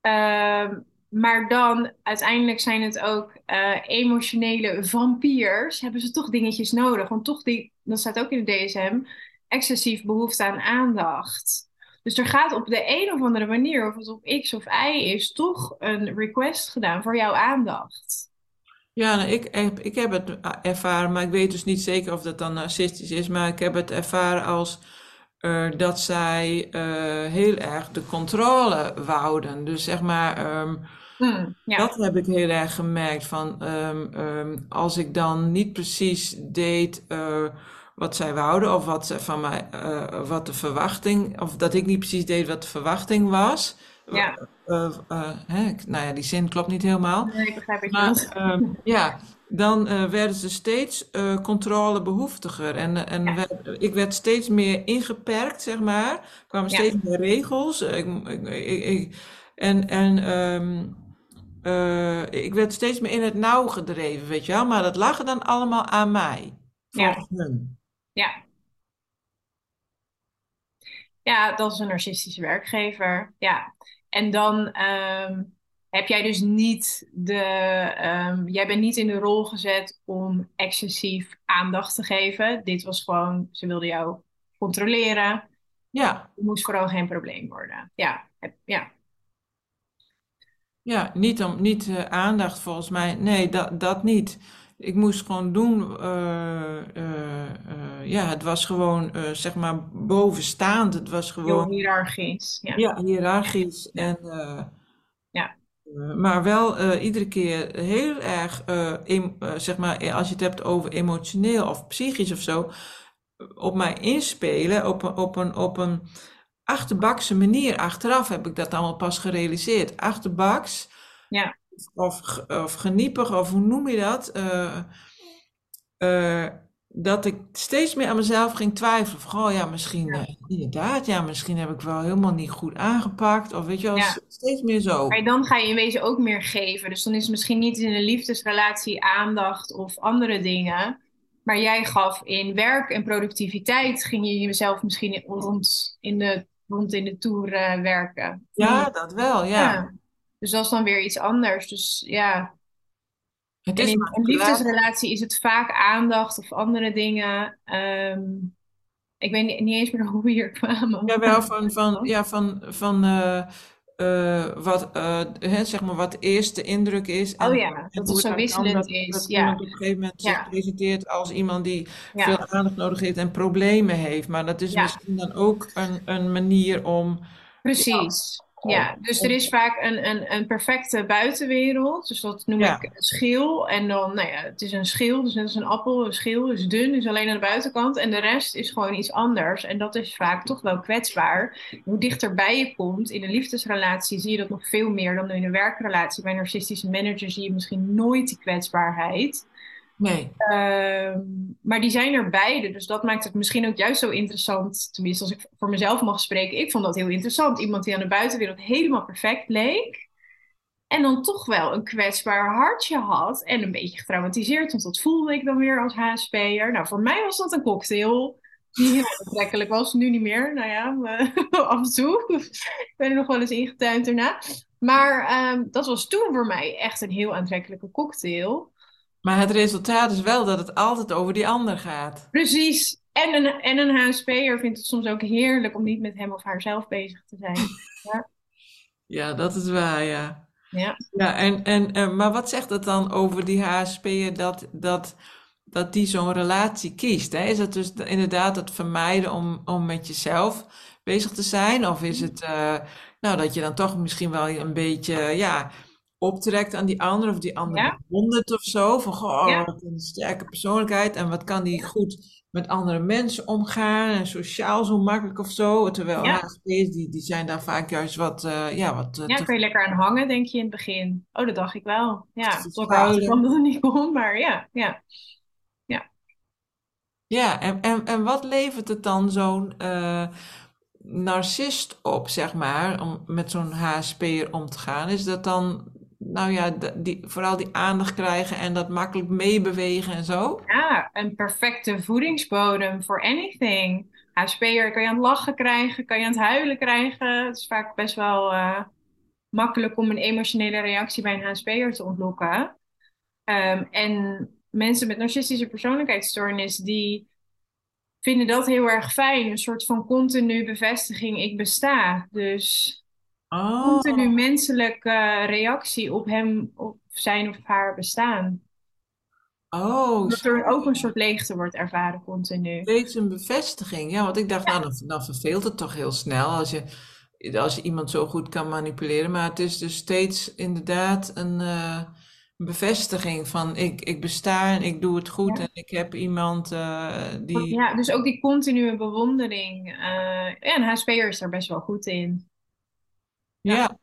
Ehm, maar dan uiteindelijk zijn het ook eh, emotionele vampiers. Hebben ze toch dingetjes nodig? Want toch, die, dat staat ook in de DSM, excessief behoefte aan aandacht. Dus er gaat op de een of andere manier, of het op X of Y is, toch een request gedaan voor jouw aandacht. Ja nou, ik, heb, ik heb het ervaren, maar ik weet dus niet zeker of dat dan narcistisch is, maar ik heb het ervaren als eh, dat zij eh, heel erg de controle wouden. Dus zeg maar. ehm, Hmm, ja, Dat heb ik heel erg gemerkt van ehm, ehm, als ik dan niet precies deed eh, wat zij wouden of wat ze van mij, eh, wat de verwachting, of dat ik niet precies deed wat de verwachting was. ja. Eh, eh, hè, nou ja, die zin klopt niet helemaal. Nee, ik begrijp Maar bedoelt. ehm, ja, dan eh, werden ze steeds eh controlebehoeftiger en, en Ja, werd- ik werd steeds meer ingeperkt, zeg maar. Er kwamen ja, steeds meer regels. Ik, ik, en en ehm, eh, ik werd steeds meer in het nauw gedreven, weet je wel. Maar dat lag dan allemaal aan mij, ja, hun. ja. Ja, dat is een narcistische werkgever. Ja. En dan ehm, heb jij dus niet de, ehm, jij bent niet in de rol gezet om excessief aandacht te geven. Dit was gewoon, ze wilden jou controleren. Ja, Het moest vooral geen probleem worden. Ja, heb- ja, ja, niet om, niet eh, aandacht volgens mij. Nee, dat, dat niet. Ik moest gewoon doen, eh, eh, eh, ja, het was gewoon, zeg maar, bovenstaand. Het was heel gewoon, hiërarchisch. Ja, ja, hiërarchisch ja, en... ja, Maar wel iedere keer heel erg, eh, zeg maar, als je het hebt over emotioneel of psychisch of zo, op mij inspelen op een, op een, op een achterbakse manier. Achteraf heb ik dat allemaal pas gerealiseerd. Achterbaks ja, of, of geniepig, of hoe noem je dat? Eh, eh, dat ik steeds meer aan mezelf ging twijfelen. Van, oh ja, misschien, ja, eh, inderdaad, ja, misschien heb ik wel helemaal niet goed aangepakt. Of weet je wel, ja. steeds meer zo. Maar dan ga je in wezen ook meer geven. Dus dan is het misschien niet in een liefdesrelatie aandacht of andere dingen. Maar jij gaf in werk en productiviteit, ging je jezelf misschien rond in de, rond in de toer werken. Ja, dat wel, ja. Ja. Dus dat is dan weer iets anders. Dus ja, Het is in een liefdesrelatie is het vaak aandacht of andere dingen. Ehm, ik weet niet, niet eens meer <laughs> hoe we hier kwamen. Jawel, van, van, ja, van, van eh, eh, wat, eh, hè, zeg maar wat eerst de indruk is Oh en, ja, en dat het zo wisselend dat, is. dat Ja, op een gegeven moment zich ja, presenteert als iemand die veel ja, aandacht nodig heeft en problemen heeft. Maar dat is ja. misschien dan ook een, een manier om, ja, Precies. Ja, dus er om is vaak een, een, een perfecte buitenwereld. Dus dat noem ik ja, een schil. En dan, nou ja, het is een schil, dus net als een appel. Een schil is dun, is alleen aan de buitenkant. En de rest is gewoon iets anders. En dat is vaak toch wel kwetsbaar. Hoe dichterbij je komt in een liefdesrelatie, zie je dat nog veel meer dan in een werkrelatie. Bij een narcistische manager zie je misschien nooit die kwetsbaarheid. Nee. Ehm, maar die zijn er beide, dus dat maakt het misschien ook juist zo interessant. Tenminste, als ik voor mezelf mag spreken, ik vond dat heel interessant. Iemand die aan de buitenwereld helemaal perfect leek. En dan toch wel een kwetsbaar hartje had. En een beetje getraumatiseerd, want dat voelde ik dan weer als HSP'er. Nou, voor mij was dat een cocktail die heel aantrekkelijk was. Nu niet meer, nou ja, <laughs> af en toe. Ik ben er nog wel eens ingetuind daarna. Maar ehm, dat was toen voor mij echt een heel aantrekkelijke cocktail. Maar het resultaat is wel dat het altijd over die ander gaat. Precies. En een, en een HSP'er vindt het soms ook heerlijk om niet met hem of haarzelf bezig te zijn. <laughs> Ja, Ja, dat is waar, ja. ja, Ja, en, en, eh, maar wat zegt het dan over die HSP'er dat, dat, dat die zo'n relatie kiest? Hè? Is het dus de- inderdaad het vermijden om, om met jezelf bezig te zijn? Of is het eh, nou, dat je dan toch misschien wel een beetje ja, optrekt aan die ander of die ander ja, bewondert of zo? Van, goh, ja, wat een sterke persoonlijkheid en wat kan die goed met andere mensen omgaan en sociaal zo makkelijk of zo? Terwijl ja. HSP'ers die, die zijn daar vaak juist wat, eh, ja, wat eh, Ja, te, kan je lekker aan hangen, denk je in het begin. Oh, dat dacht ik wel. Ja, tot ik kwam verschuilen. dat <laughs> het niet kon, maar ja, ja, ja. Ja, en, en, en wat levert het dan zo'n eh, narcist op, zeg maar, om met zo'n HSP'er om te gaan? Is dat dan, nou ja, die, vooral die aandacht krijgen en dat makkelijk meebewegen en zo? Ja, een perfecte voedingsbodem voor anything. HSP'er kan je aan het lachen krijgen, kan je aan het huilen krijgen. Het is vaak best wel eh, makkelijk om een emotionele reactie bij een HSP'er te ontlokken. Ehm, en mensen met narcistische persoonlijkheidsstoornis, die vinden dat heel erg fijn. Een soort van continu bevestiging, ik besta. Dus continu Oh, menselijke reactie op hem, op zijn of haar bestaan. oh, Dat er ook een soort leegte wordt ervaren continu. Steeds een bevestiging. Ja, want ik dacht, nou, dan, dan verveelt het toch heel snel als je, als je iemand zo goed kan manipuleren. Maar het is dus steeds inderdaad een, eh, bevestiging van ik, ik besta en ik doe het goed en ik heb iemand eh, die. Ja, dus ook die continue bewondering. eh, ja, en HSP'er is daar best wel goed in. Ja, Ja,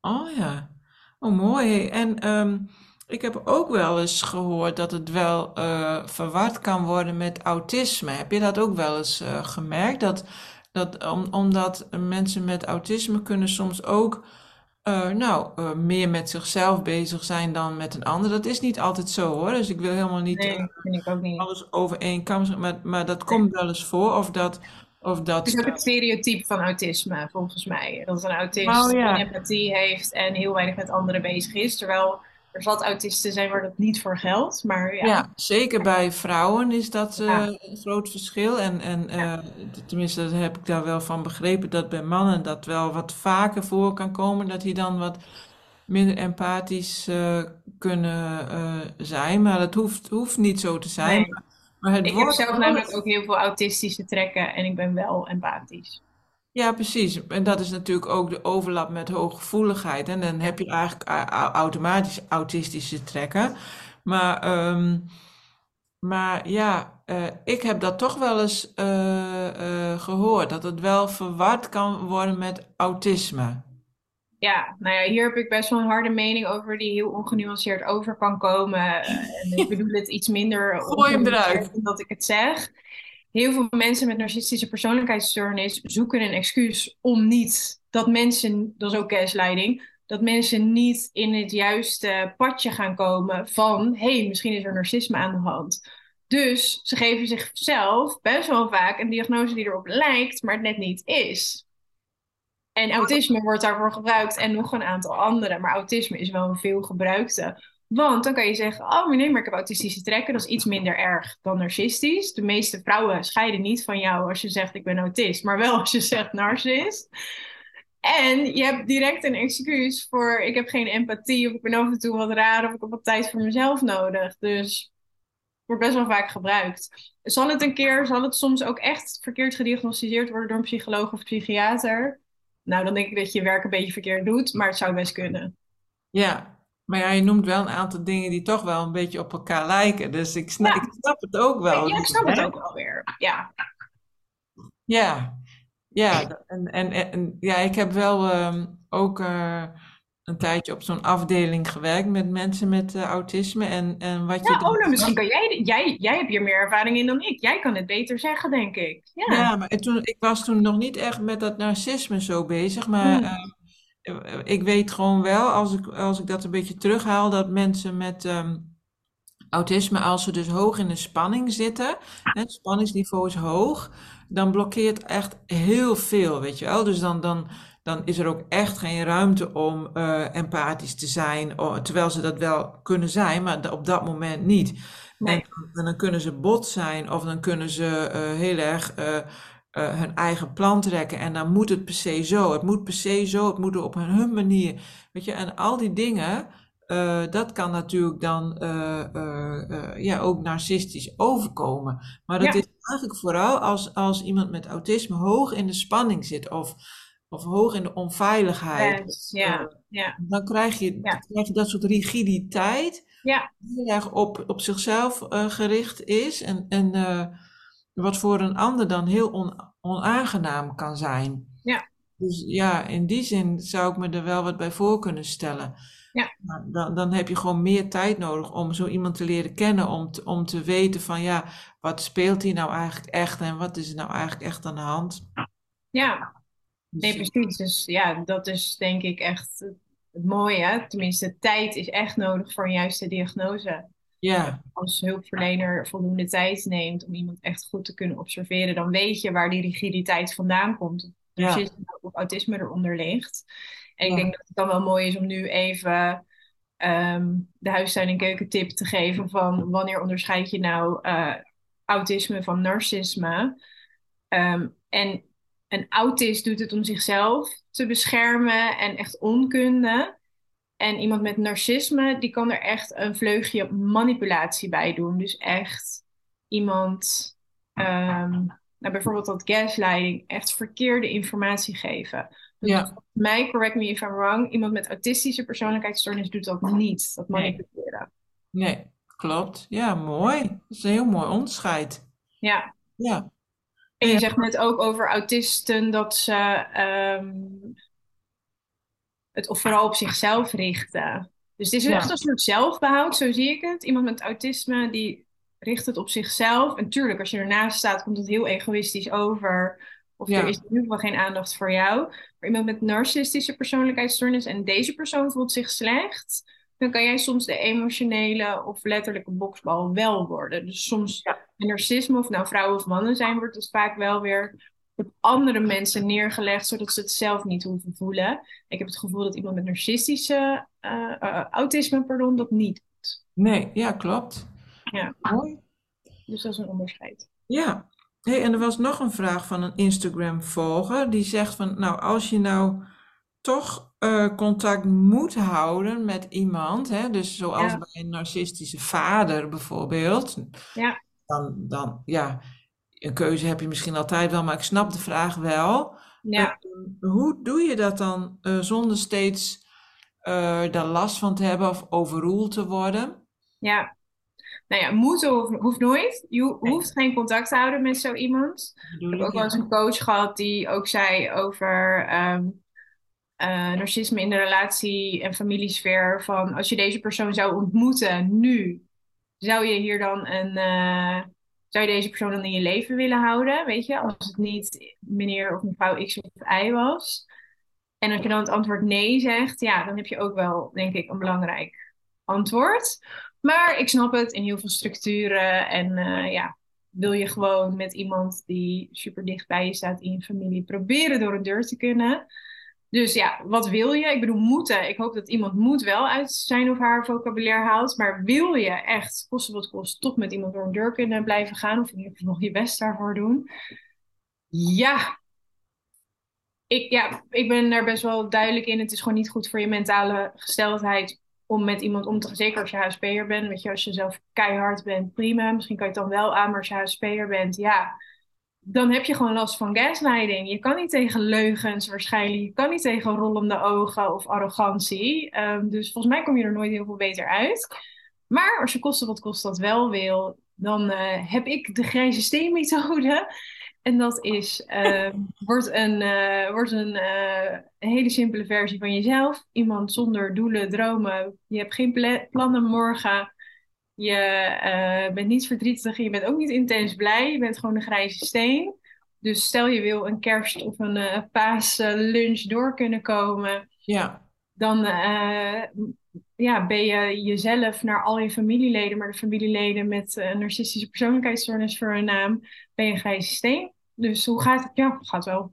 oh ja. Oh, mooi. En ehm, ik heb ook wel eens gehoord dat het wel eh, verward kan worden met autisme. Heb je dat ook wel eens eh, gemerkt? Dat, dat, om, omdat mensen met autisme kunnen soms ook eh, nou, eh, meer met zichzelf bezig zijn dan met een ander. Dat is niet altijd zo hoor. Dus ik wil helemaal niet eh, nee, vind ik ook niet. alles over één kam maar, maar dat Nee. komt wel eens voor. Of dat, of Het is dat, ook het stereotype van autisme, volgens mij. Dat een autist ja. empathie heeft en heel weinig met anderen bezig is. Terwijl er zat autisten zijn waar dat niet voor geldt. Maar ja, Ja, zeker bij vrouwen is dat eh, ja, een groot verschil. En, en eh, tenminste, dat heb ik daar wel van begrepen, dat bij mannen dat wel wat vaker voor kan komen, dat die dan wat minder empathisch eh, kunnen zijn. Maar dat hoeft, hoeft niet zo te zijn. nee. Maar, maar het Ik heb zelf namelijk ook heel veel autistische trekken en ik ben wel empathisch. Ja, precies. En dat is natuurlijk ook de overlap met hooggevoeligheid. En dan heb je eigenlijk automatisch autistische trekken. Maar, ehm, maar ja, eh, ik heb dat toch wel eens eh, eh, gehoord. Dat het wel verward kan worden met autisme. Ja, nou ja, hier heb ik best wel een harde mening over die heel ongenuanceerd over kan komen. En ik <laughs> bedoel het iets minder Gooi hem eruit. dat ik het zeg. Heel veel mensen met narcistische persoonlijkheidsstoornis zoeken een excuus om niet dat mensen, dat is ook gaslighting, dat mensen niet in het juiste padje gaan komen van hé, hey, misschien is er narcisme aan de hand. Dus ze geven zichzelf best wel vaak een diagnose die erop lijkt, maar het net niet is. En autisme wordt daarvoor gebruikt en nog een aantal andere. Maar autisme is wel een veel gebruikte. Want dan kan je zeggen, oh maar nee, maar ik heb autistische trekken. Dat is iets minder erg dan narcistisch. De meeste vrouwen scheiden niet van jou als je zegt ik ben autist. Maar wel als je zegt narcist. En je hebt direct een excuus voor ik heb geen empathie. Of ik ben af en toe wat raar. Of ik heb wat tijd voor mezelf nodig. Dus wordt best wel vaak gebruikt. Zal het een keer, zal het soms ook echt verkeerd gediagnosticeerd worden door een psycholoog of psychiater? Nou, dan denk ik dat je werk een beetje verkeerd doet, maar het zou best kunnen. Ja, maar ja, je noemt wel een aantal dingen die toch wel een beetje op elkaar lijken. Dus ik snap, Ja, ik snap het ook wel. ja, ik snap het ook wel weer. Ja, Ja, ja, en, en, en ja, ik heb wel ehm, ook eh, een tijdje op zo'n afdeling gewerkt met mensen met eh, autisme. En, en wat je ja oh, dan nou, misschien kan jij, jij, jij hebt hier meer ervaring in dan ik. Jij kan het beter zeggen, denk ik. Ja. Ja, maar en toen, ik was toen nog niet echt met dat narcisme zo bezig. Maar Hmm. ehm, eh, ik weet gewoon wel, als ik, als ik dat een beetje terughaal, dat mensen met ehm, autisme, als ze dus hoog in de spanning zitten, het spanningsniveau is hoog, dan blokkeert echt heel veel, weet je wel. Dus dan, dan, dan is er ook echt geen ruimte om eh, empathisch te zijn, terwijl ze dat wel kunnen zijn, maar op dat moment niet. En, Nee, en dan kunnen ze bot zijn of dan kunnen ze eh, heel erg eh, hun eigen plan trekken en dan moet het per se zo. Het moet per se zo, het moet op hun, manier. Weet je, en al die dingen, dat kan natuurlijk dan ja, ook narcistisch overkomen. Maar dat ja, is eigenlijk vooral als, als iemand met autisme hoog in de spanning zit of, of hoog in de onveiligheid. yes, Eh, ja, ja, dan krijg je, dan ja, krijg je dat soort rigiditeit ja, heel erg op, op zichzelf eh, gericht is en, en eh, wat voor een ander dan heel on, onaangenaam kan zijn. ja, Dus ja, in die zin zou ik me er wel wat bij voor kunnen stellen. ja, dan, dan heb je gewoon meer tijd nodig om zo iemand te leren kennen, om te, om te weten van ja, wat speelt hier nou eigenlijk echt en wat is er nou eigenlijk echt aan de hand. ja. Nee, Dus precies. Dus ja, dat is denk ik echt het mooie. Tenminste, tijd is echt nodig voor een juiste diagnose. ja, Als hulpverlener voldoende tijd neemt om iemand echt goed te kunnen observeren, dan weet je waar die rigiditeit vandaan komt. Of ja, narcisme of autisme eronder ligt. En ik ja, denk dat het dan wel mooi is om nu even ehm, de huistuin- en keukentip te geven van wanneer onderscheid je nou eh, autisme van narcisme. Ehm, en een autist doet het om zichzelf te beschermen en echt onkunde. En iemand met narcisme, die kan er echt een vleugje manipulatie bij doen. Dus echt iemand, ehm, nou bijvoorbeeld dat gaslighting, echt verkeerde informatie geven. Ja, mij, correct me if I'm wrong, iemand met autistische persoonlijkheidsstoornis doet dat niet, dat nee, manipuleren. nee, klopt. Ja, mooi. Dat is een heel mooi onderscheid. Ja. Ja, En je zegt net ook over autisten dat ze ehm, het vooral op zichzelf richten. Dus het is echt ja, een soort zelfbehoud, zo zie ik het. Iemand met autisme die richt het op zichzelf. En tuurlijk, als je ernaast staat, komt het heel egoïstisch over. Of er is in ieder geval geen aandacht voor jou. Maar iemand met narcistische persoonlijkheidsstoornis en deze persoon voelt zich slecht, dan kan jij soms de emotionele of letterlijke boksbal wel worden. Dus soms ja, bij narcisme, of nou vrouwen of mannen zijn, wordt het vaak wel weer op andere mensen neergelegd, zodat ze het zelf niet hoeven voelen. Ik heb het gevoel dat iemand met narcistische eh, eh, autisme, pardon, dat niet doet. nee, ja, klopt. Ja, Mooi. dus dat is een onderscheid. Ja, hey, en er was nog een vraag van een Instagram-volger die zegt van, nou, als je nou toch eh, contact moet houden met iemand, hè, dus zoals Ja, bij een narcistische vader bijvoorbeeld, ja, dan, dan, ja, een keuze heb je misschien altijd wel, maar ik snap de vraag wel. Eh, hoe doe je dat dan eh, zonder steeds daar last van te hebben of overroeld te worden? ja. Nou ja, moeten hoeft, hoeft nooit. Je Nee, hoeft geen contact te houden met zo iemand. Ik heb ook wel eens een coach gehad die ook zei over eh, narcisme in de relatie- en familiesfeer. Van als je deze persoon zou ontmoeten nu, zou je hier dan een, eh, zou je deze persoon dan in je leven willen houden? Weet je, als het niet meneer of mevrouw X of Y was. En als je dan het antwoord nee zegt, ja, dan heb je ook wel, denk ik, een belangrijk antwoord. Maar ik snap het in heel veel structuren. En eh, ja, wil je gewoon met iemand die super dicht bij je staat in je familie proberen door een deur te kunnen. Dus ja, wat wil je? Ik bedoel, moeten. Ik hoop dat iemand moet wel uit zijn of haar vocabulaire haalt. Maar wil je echt, kosten wat kost, toch met iemand door een deur kunnen blijven gaan? Of nog je best daarvoor doen? Ja. Ik, ja, ik ben daar best wel duidelijk in. Het is gewoon niet goed voor je mentale gesteldheid om met iemand om te gaan. Zeker als je HSP'er bent. Weet je, als je zelf keihard bent, prima. Misschien kan je het dan wel aan, maar als je HSP'er bent, ja dan heb je gewoon last van gaslighting. Je kan niet tegen leugens waarschijnlijk. Je kan niet tegen rollende ogen of arrogantie. Um, dus volgens mij kom je er nooit heel veel beter uit. Maar als je kosten wat kost dat wel wil, dan uh, heb ik de grijze steenmethode. <laughs> En dat is, uh, wordt een, uh, wordt een uh, hele simpele versie van jezelf. Iemand zonder doelen, dromen. Je hebt geen plannen morgen. Je uh, bent niet verdrietig en je bent ook niet intens blij. Je bent gewoon een grijze steen. Dus stel je wil een kerst of een uh, paaslunch door kunnen komen. Ja. Dan uh, ja, ben je jezelf naar al je familieleden, maar de familieleden met een narcistische persoonlijkheidsstoornis voor een naam, ben je een grijze steen. Dus hoe gaat het? Ja, gaat wel.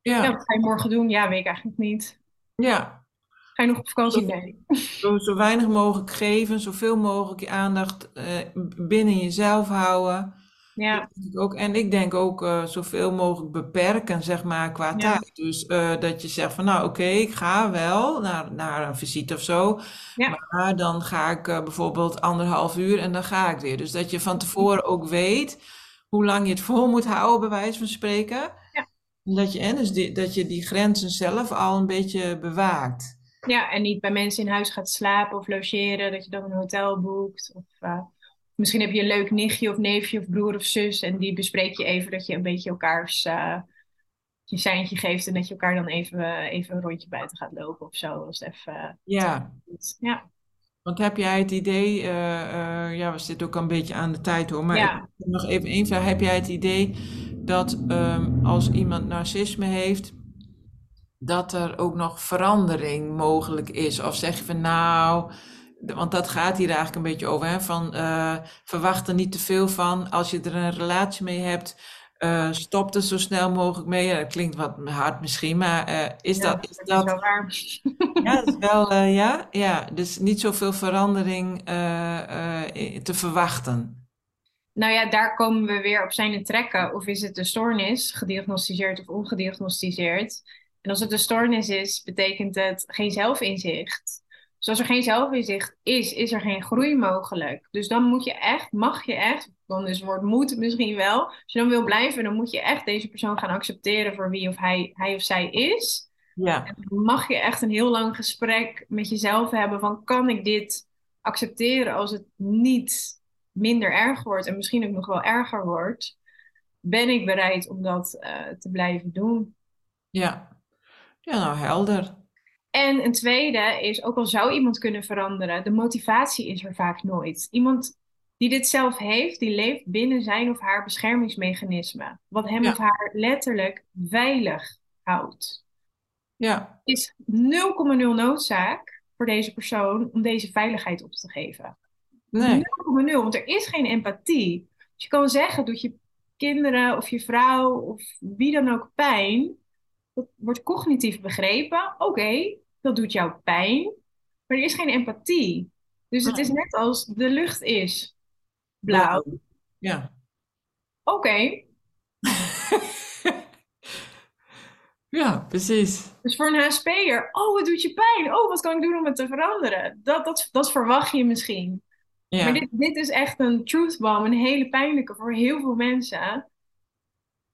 Ja. ja. wat ga je morgen doen? Ja, weet ik eigenlijk niet. Ja, Ga je nog op vakantie? Nee. Zo, zo weinig mogelijk geven, zoveel mogelijk je aandacht uh, binnen jezelf houden. Ja. Ook, en ik denk ook uh, zoveel mogelijk beperken, zeg maar, qua ja. tijd. Dus uh, dat je zegt van, nou oké, okay, ik ga wel naar, naar een visite of zo. Ja. Maar dan ga ik bijvoorbeeld anderhalf uur en dan ga ik weer. Dus dat je van tevoren ook weet hoe lang je het vol moet houden, bij wijze van spreken. Ja. Dat je, en dus die, dat je die grenzen zelf al een beetje bewaakt. Ja, en niet bij mensen in huis gaat slapen of logeren, dat je dan een hotel boekt. Of uh, misschien heb je een leuk nichtje of neefje of broer of zus en die bespreek je even dat je een beetje elkaars uh, je seintje geeft en dat je elkaar dan even, even een rondje buiten gaat lopen of zo. Als het even, ja. ja. Want heb jij het idee, uh, uh, ja, we zitten ook een beetje aan de tijd hoor, maar ja. nog even één vraag. Heb jij het idee dat um, als iemand narcisme heeft, dat er ook nog verandering mogelijk is? Of zeg je van nou, want dat gaat hier eigenlijk een beetje over, hè? van uh, verwacht er niet te veel van. Als je er een relatie mee hebt, uh, stop er zo snel mogelijk mee. Dat klinkt wat hard misschien, maar uh, is ja, dat... Is dat, dat... Is ja, dat is wel, <laughs> ja, ja, dus niet zoveel verandering te verwachten. Nou ja, daar komen we weer op zijn trekken. Of is het een stoornis, gediagnosticeerd of ongediagnosticeerd? En als het een stoornis is, betekent het geen zelfinzicht. Dus als er geen zelfinzicht is, is er geen groei mogelijk. Dus dan moet je echt, mag je echt, dan is het woord moet misschien wel. Als je dan wil blijven, dan moet je echt deze persoon gaan accepteren voor wie of hij, hij of zij is. Ja. En dan mag je echt een heel lang gesprek met jezelf hebben van kan ik dit accepteren als het niet minder erg wordt en misschien ook nog wel erger wordt. Ben ik bereid om dat uh, te blijven doen? Ja, ja, nou helder. En een tweede is, ook al zou iemand kunnen veranderen, de motivatie is er vaak nooit. Iemand die dit zelf heeft, die leeft binnen zijn of haar beschermingsmechanisme. Wat hem Ja. of haar letterlijk veilig houdt. Ja, is 0,0 noodzaak voor deze persoon om deze veiligheid op te geven. nee. 0,0, want er is geen empathie. Dus je kan zeggen, doet je kinderen of je vrouw of wie dan ook pijn, dat wordt cognitief begrepen. Oké, dat doet jou pijn, maar er is geen empathie. Dus het is Nee. net als de lucht is blauw. Ja. Oké, <laughs> Ja, precies. dus voor een HSP'er, oh, het doet je pijn. Oh, wat kan ik doen om het te veranderen? Dat, dat, dat verwacht je misschien. Ja. Maar dit, dit is echt een truth bomb, een hele pijnlijke voor heel veel mensen.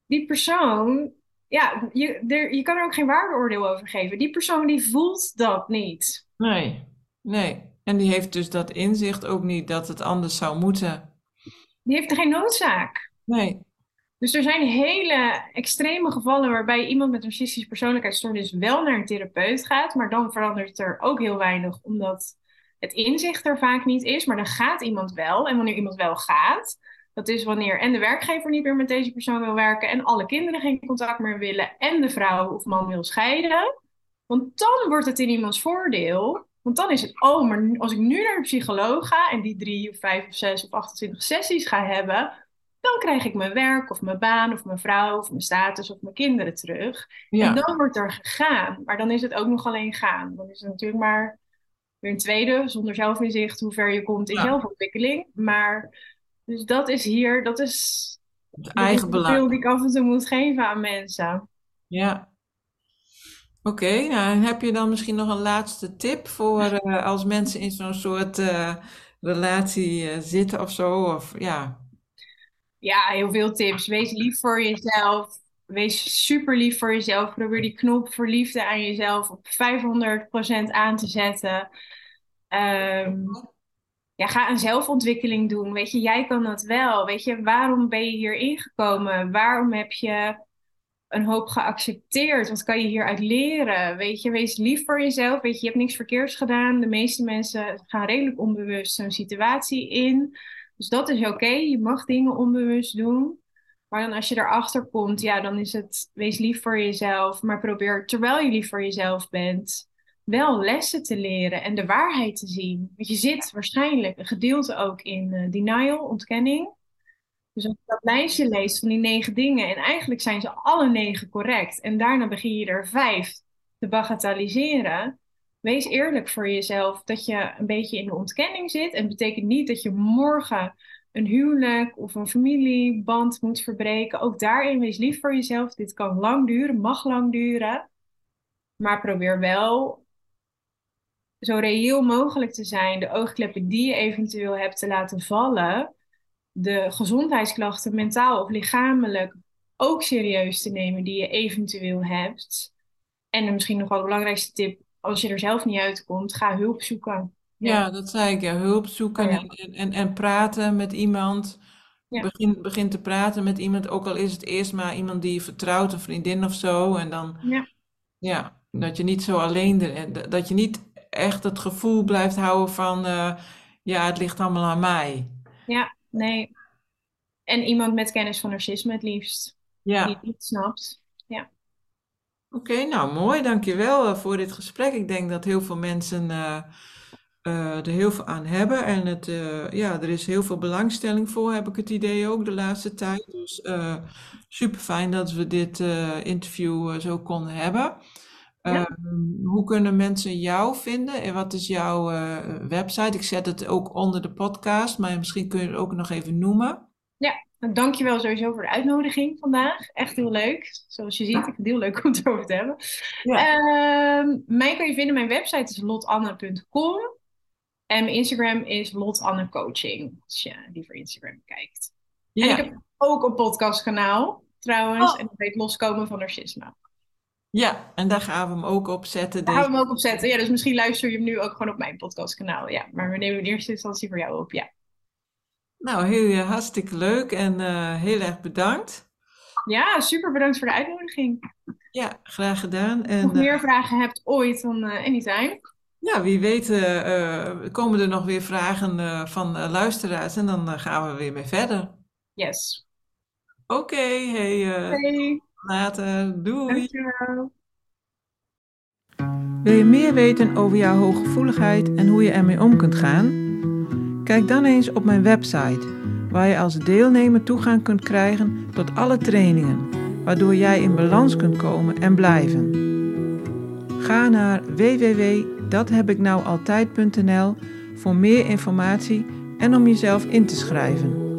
Die persoon, ja, je, er, je kan er ook geen waardeoordeel over geven. Die persoon die voelt dat niet. Nee, nee. En die heeft dus dat inzicht ook niet dat het anders zou moeten. Die heeft er geen noodzaak. Nee. Dus er zijn hele extreme gevallen waarbij iemand met een narcistische persoonlijkheidsstoornis wel naar een therapeut gaat, maar dan verandert er ook heel weinig, omdat het inzicht er vaak niet is. Maar dan gaat iemand wel. En wanneer iemand wel gaat, dat is wanneer en de werkgever niet meer met deze persoon wil werken en alle kinderen geen contact meer willen en de vrouw of man wil scheiden. Want dan wordt het in iemands voordeel. Want dan is het, oh, maar als ik nu naar een psycholoog ga en die drie of vijf of zes of 28 sessies ga hebben, dan krijg ik mijn werk of mijn baan of mijn vrouw of mijn status of mijn kinderen terug. Ja. En dan wordt er gegaan. Maar dan is het ook nog alleen gaan. Dan is het natuurlijk maar weer een tweede, zonder zelfinzicht, hoe ver je komt in Ja. zelfontwikkeling. Maar dus dat is hier, dat is Het eigen belang. beeld die ik af en toe moet geven aan mensen. Ja. Oké, nou en heb je dan misschien nog een laatste tip voor eh, als mensen in zo'n soort eh, relatie eh, zitten of zo? Of ja, Ja, heel veel tips. Wees lief voor jezelf. Wees super lief voor jezelf. Probeer die knop voor liefde aan jezelf op 500% aan te zetten. Ehm, ja, ga een zelfontwikkeling doen. Weet je, jij kan dat wel. Weet je, waarom ben je hier ingekomen? Waarom heb je een hoop geaccepteerd? Wat kan je hieruit leren? Weet je, wees lief voor jezelf. Weet je, je hebt niks verkeerds gedaan. De meeste mensen gaan redelijk onbewust zo'n situatie in. Dus dat is oké. Je mag dingen onbewust doen. Maar dan als je erachter komt, ja, dan is het wees lief voor jezelf. Maar probeer, terwijl je lief voor jezelf bent, wel lessen te leren en de waarheid te zien. Want je zit waarschijnlijk een gedeelte ook in eh, denial, ontkenning. Dus als je dat lijstje leest van die negen dingen, en eigenlijk zijn ze alle negen correct, en daarna begin je er vijf te bagatelliseren. Wees eerlijk voor jezelf dat je een beetje in de ontkenning zit. En betekent niet dat je morgen een huwelijk of een familieband moet verbreken. Ook daarin wees lief voor jezelf. Dit kan lang duren, mag lang duren. Maar probeer wel zo reëel mogelijk te zijn. De oogkleppen die je eventueel hebt te laten vallen. De gezondheidsklachten, mentaal of lichamelijk, ook serieus te nemen die je eventueel hebt. En misschien nog wel de belangrijkste tip, als je er zelf niet uitkomt, ga hulp zoeken. ja, dat zei ik, ja, hulp zoeken Oh ja. en, en, en, en praten met iemand. Ja. Begin, begin te praten met iemand, ook al is het eerst maar iemand die je vertrouwt, een vriendin of zo. En dan, Ja. ja, dat je niet zo alleen, dat je niet echt het gevoel blijft houden van, eh, ja, het ligt allemaal aan mij. Ja, nee. En iemand met kennis van narcisme het liefst, Ja. die het niet snapt. Ja. Oké, nou mooi, dankjewel eh, voor dit gesprek. Ik denk dat heel veel mensen eh, er heel veel aan hebben en het, ja, er is heel veel belangstelling voor, heb ik het idee ook de laatste tijd. Dus super fijn dat we dit interview zo konden hebben. Ja. Ehm, hoe kunnen mensen jou vinden en wat is jouw eh, website? Ik zet het ook onder de podcast, maar misschien kun je het ook nog even noemen. Nou, Dankjewel sowieso voor de uitnodiging vandaag. Echt heel leuk. Zoals je ziet, ik vind het heel leuk om het <laughs> over te hebben. Ja. Ehm, mij kan je vinden, mijn website is lotanne.com. En mijn Instagram is Lotanne Coaching, als je liever Instagram kijkt. En Ja. ik heb ook een podcastkanaal, trouwens. Oh. En dat heet Loskomen van Narcisme. Ja, en daar gaan we hem ook op zetten. Daar gaan we hem ook op zetten. Ja, dus misschien luister je hem nu ook gewoon op mijn podcastkanaal. Ja, maar we nemen in eerste instantie voor jou op. Ja, Nou, heel eh, hartstikke leuk en eh, heel erg bedankt. ja super bedankt voor de uitnodiging. Ja, graag gedaan. En Nog eh, meer vragen hebt ooit, dan eh anytime. ja, wie weet komen er nog weer vragen van luisteraars en dan gaan we weer mee verder. Yes. Oké, hey, Hey, later. Doei. dankjewel. Wil je meer weten over jouw hooggevoeligheid en hoe je ermee om kunt gaan? Kijk dan eens op mijn website, waar je als deelnemer toegang kunt krijgen tot alle trainingen, waardoor jij in balans kunt komen en blijven. Ga naar www.dathebiknoualtijd.nl voor meer informatie en om jezelf in te schrijven.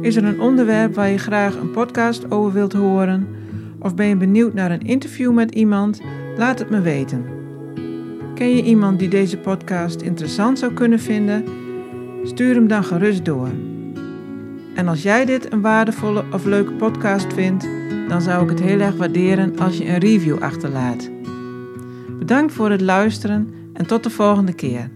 Is er een onderwerp waar je graag een podcast over wilt horen? Of ben je benieuwd naar een interview met iemand? Laat het me weten. Ken je iemand die deze podcast interessant zou kunnen vinden? Stuur hem dan gerust door. En als jij dit een waardevolle of leuke podcast vindt, dan zou ik het heel erg waarderen als je een review achterlaat. Bedankt voor het luisteren en tot de volgende keer.